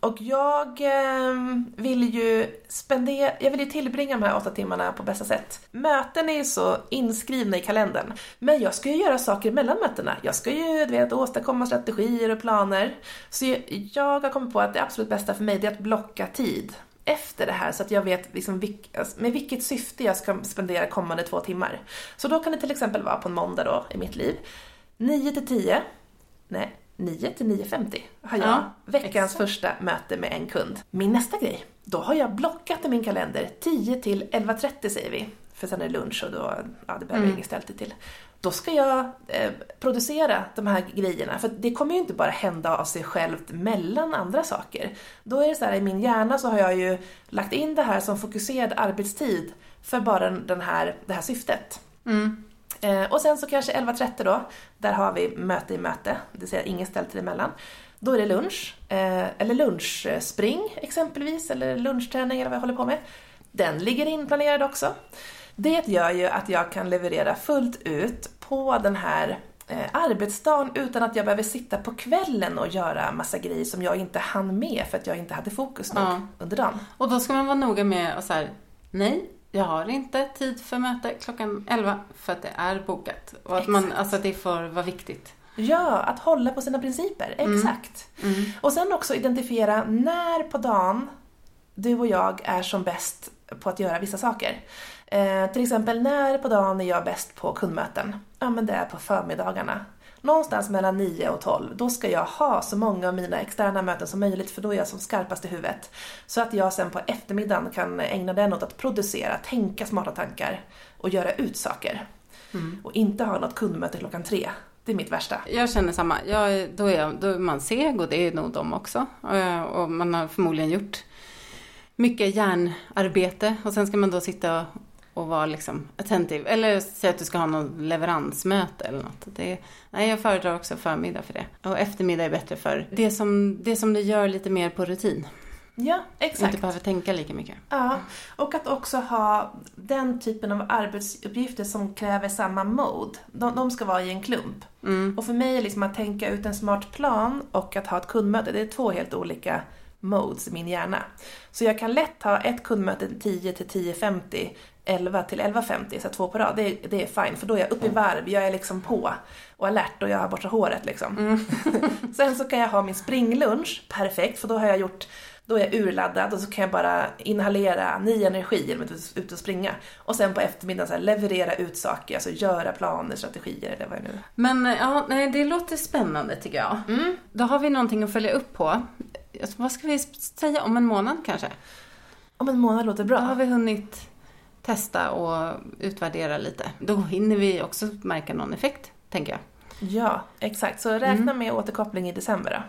S3: Och jag ehm, vill ju spendera, jag vill ju tillbringa de här åtta timmarna på bästa sätt. Möten är ju så inskrivna i kalendern. Men jag ska ju göra saker mellan mötena. Jag ska ju, du vet, åstadkomma strategier och planer. Så jag, har kommit på att det absolut bästa för mig är att blocka tid efter det här så att jag vet liksom vilk, alltså, med vilket syfte jag ska spendera kommande två timmar. Så då kan det till exempel vara på en måndag då i mitt liv. 9 till 10, nej 9 till 9.50 har jag
S2: Ja,
S3: veckans
S2: exakt.
S3: första möte med en kund. Min nästa grej, då har jag blockat i min kalender 10 till 11.30 säger vi. för sen är det lunch och då, ja det behöver mm. ingen ställtid till. Då ska jag eh, producera de här grejerna, för det kommer ju inte bara hända av sig självt mellan andra saker. Då är det så här, i min hjärna så har jag ju lagt in det här som fokuserad arbetstid för bara den här, det här syftet. Mm. Eh, och sen så kanske 11.30 då, där har vi möte i möte, det vill säga ingen ställtid emellan. Då är det lunch, eh, eller lunchspring exempelvis, eller lunchträning eller vad jag håller på med. Den ligger inplanerad också. Det gör ju att jag kan leverera fullt ut på den här eh, arbetsdagen utan att jag behöver sitta på kvällen och göra massa grejer som jag inte hann med för att jag inte hade fokus nog ja. under dagen.
S2: Och då ska man vara noga med att så här, nej, jag har inte tid för möte klockan 11 för att det är bokat. Och att, man, alltså att det får vara viktigt.
S3: Ja, att hålla på sina principer. Mm. Exakt. Mm. Mm. Och sen också identifiera när på dagen du och jag är som bäst på att göra vissa saker. Eh, till exempel, när på dagen är jag bäst på kundmöten? Ja, men det är på förmiddagarna. Någonstans mellan 9 och 12, då ska jag ha så många av mina externa möten som möjligt för då är jag som skarpast i huvudet. Så att jag sen på eftermiddagen kan ägna den åt att producera, tänka smarta tankar och göra ut saker. Mm. Och inte ha något kundmöte klockan tre. Det är mitt värsta.
S2: Jag känner samma. Jag, då, är jag, då är man seg och det är nog de också. Eh, och man har förmodligen gjort mycket hjärnarbete och sen ska man då sitta och vara liksom attentiv. Eller säga att du ska ha någon leveransmöte eller något. Det, nej, jag föredrar också förmiddag för det. Och eftermiddag är bättre för det som, det som du gör lite mer på rutin.
S3: Ja, exakt.
S2: Inte behöver tänka lika mycket.
S3: Ja, och att också ha den typen av arbetsuppgifter som kräver samma mode. De, de ska vara i en klump. Mm. Och för mig är liksom att tänka ut en smart plan och att ha ett kundmöte, det är två helt olika modes i min hjärna. Så jag kan lätt ha ett kundmöte 10 till 10.50 11 till 11.50, så två på rad, det, det är fine för då är jag uppe i varv, jag är liksom på och alert och jag har borstat håret liksom. Mm. [LAUGHS] Sen så kan jag ha min springlunch, perfekt, för då har jag gjort då är jag urladdad och så kan jag bara inhalera ny energi genom att ute och springa. Och sen på eftermiddagen så här, leverera ut saker, alltså göra planer, strategier eller vad det nu är.
S2: Men ja, nej, det låter spännande tycker jag. Mm. Då har vi någonting att följa upp på. Alltså, vad ska vi säga, om en månad kanske?
S3: Om en månad låter bra.
S2: Då har vi hunnit testa och utvärdera lite. Då hinner vi också märka någon effekt, tänker jag.
S3: Ja, exakt. Så räkna mm. med återkoppling i december då.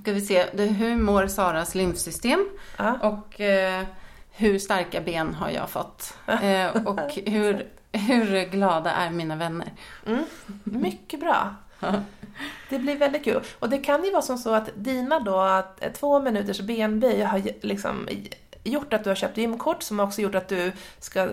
S2: Ska vi se, hur mår Saras lymfsystem? Ja. Och eh, hur starka ben har jag fått? Eh, och [LAUGHS] hur, hur glada är mina vänner?
S3: Mm. Mycket bra. Det blir väldigt kul. Och det kan ju vara som så att dina då, två minuters benböj har liksom gjort att du har köpt gymkort som också gjort att du ska...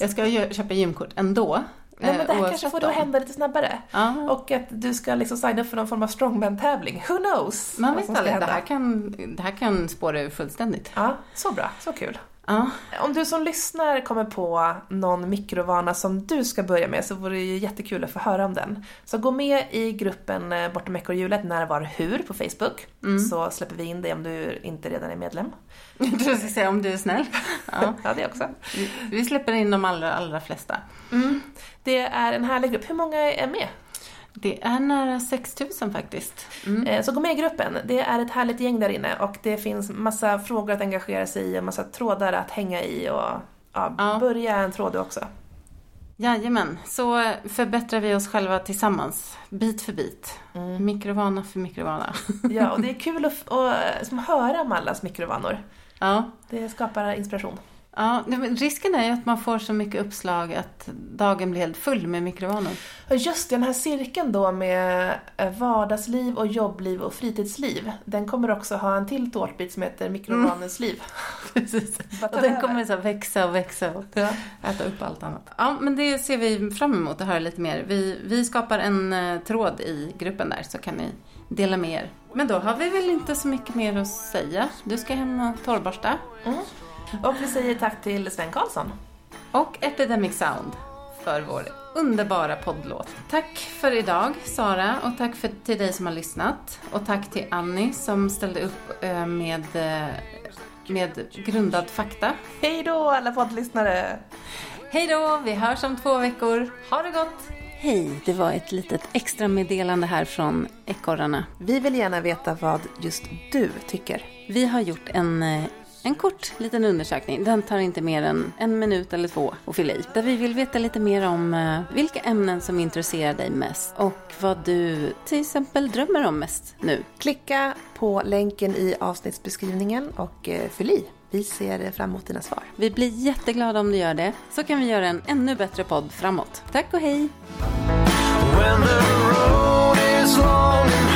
S2: Jag ska köpa gymkort ändå.
S3: Nej, men det här kanske får då hända lite snabbare. Aha. Och att du ska liksom signa upp för någon form av strongman-tävling. Who knows?
S2: Man vet aldrig. Det här, kan, det här kan spåra ur fullständigt.
S3: Ja, så bra. Så kul. Ja. Om du som lyssnar kommer på någon mikrovana som du ska börja med så vore det ju jättekul att få höra om den. Så gå med i gruppen eh, Bortom ekorrhjulet När, Var, Hur på Facebook. Mm. Så släpper vi in dig om du inte redan är medlem. [LAUGHS]
S2: Du ska säga om du är snäll. [LAUGHS]
S3: Ja, ja det också.
S2: Vi släpper in de allra, allra flesta.
S3: Mm. Det är en härlig grupp. Hur många är med?
S2: Det är nära 6000 faktiskt.
S3: Mm. Eh, så gå med i gruppen. Det är ett härligt gäng där inne och det finns massa frågor att engagera sig i och massa trådar att hänga i och ja, ja. börja en tråd också.
S2: Jajamän, så förbättrar vi oss själva tillsammans, bit för bit. Mm. Mikrovana för mikrovana. [LAUGHS]
S3: Ja, och det är kul att, att, att höra om allas mikrovanor. Ja. Det skapar inspiration.
S2: Ja, risken är ju att man får så mycket uppslag att dagen blir helt full med mikrovanor.
S3: Just det, den här cirkeln då med eh, vardagsliv och jobbliv och fritidsliv, den kommer också ha en till tårtbit som heter mikrovanens mm. liv. [LAUGHS]
S2: Precis. [LAUGHS] Och den kommer så växa och växa och ja. äta upp allt annat. Ja, men det ser vi fram emot att höra lite mer. Vi, vi skapar en uh, tråd i gruppen där så kan ni dela med er. Men då har vi väl inte så mycket mer att säga. Du ska hem och torrborsta. Mm. [LAUGHS]
S3: Och vi säger tack till Sven Karlsson.
S2: Och Epidemic Sound för vår underbara poddlåt. Tack för idag Sara och tack för, till dig som har lyssnat. Och tack till Annie som ställde upp eh, med, eh, med grundad fakta.
S3: Hej då alla poddlyssnare!
S2: Hej då, vi hörs om två veckor. Ha det gott! Hej, det var ett litet extra meddelande här från ekorrarna.
S3: Vi vill gärna veta vad just du tycker.
S2: Vi har gjort en eh, En kort liten undersökning. Den tar inte mer än en minut eller två att fylla i. Där vi vill veta lite mer om eh, vilka ämnen som intresserar dig mest och vad du till exempel drömmer om mest nu.
S3: Klicka på länken i avsnittsbeskrivningen och eh, fyll i. Vi ser fram emot dina svar.
S2: Vi blir jätteglada om du gör det, så kan vi göra en ännu bättre podd framåt. Tack och hej!
S4: When the road is long and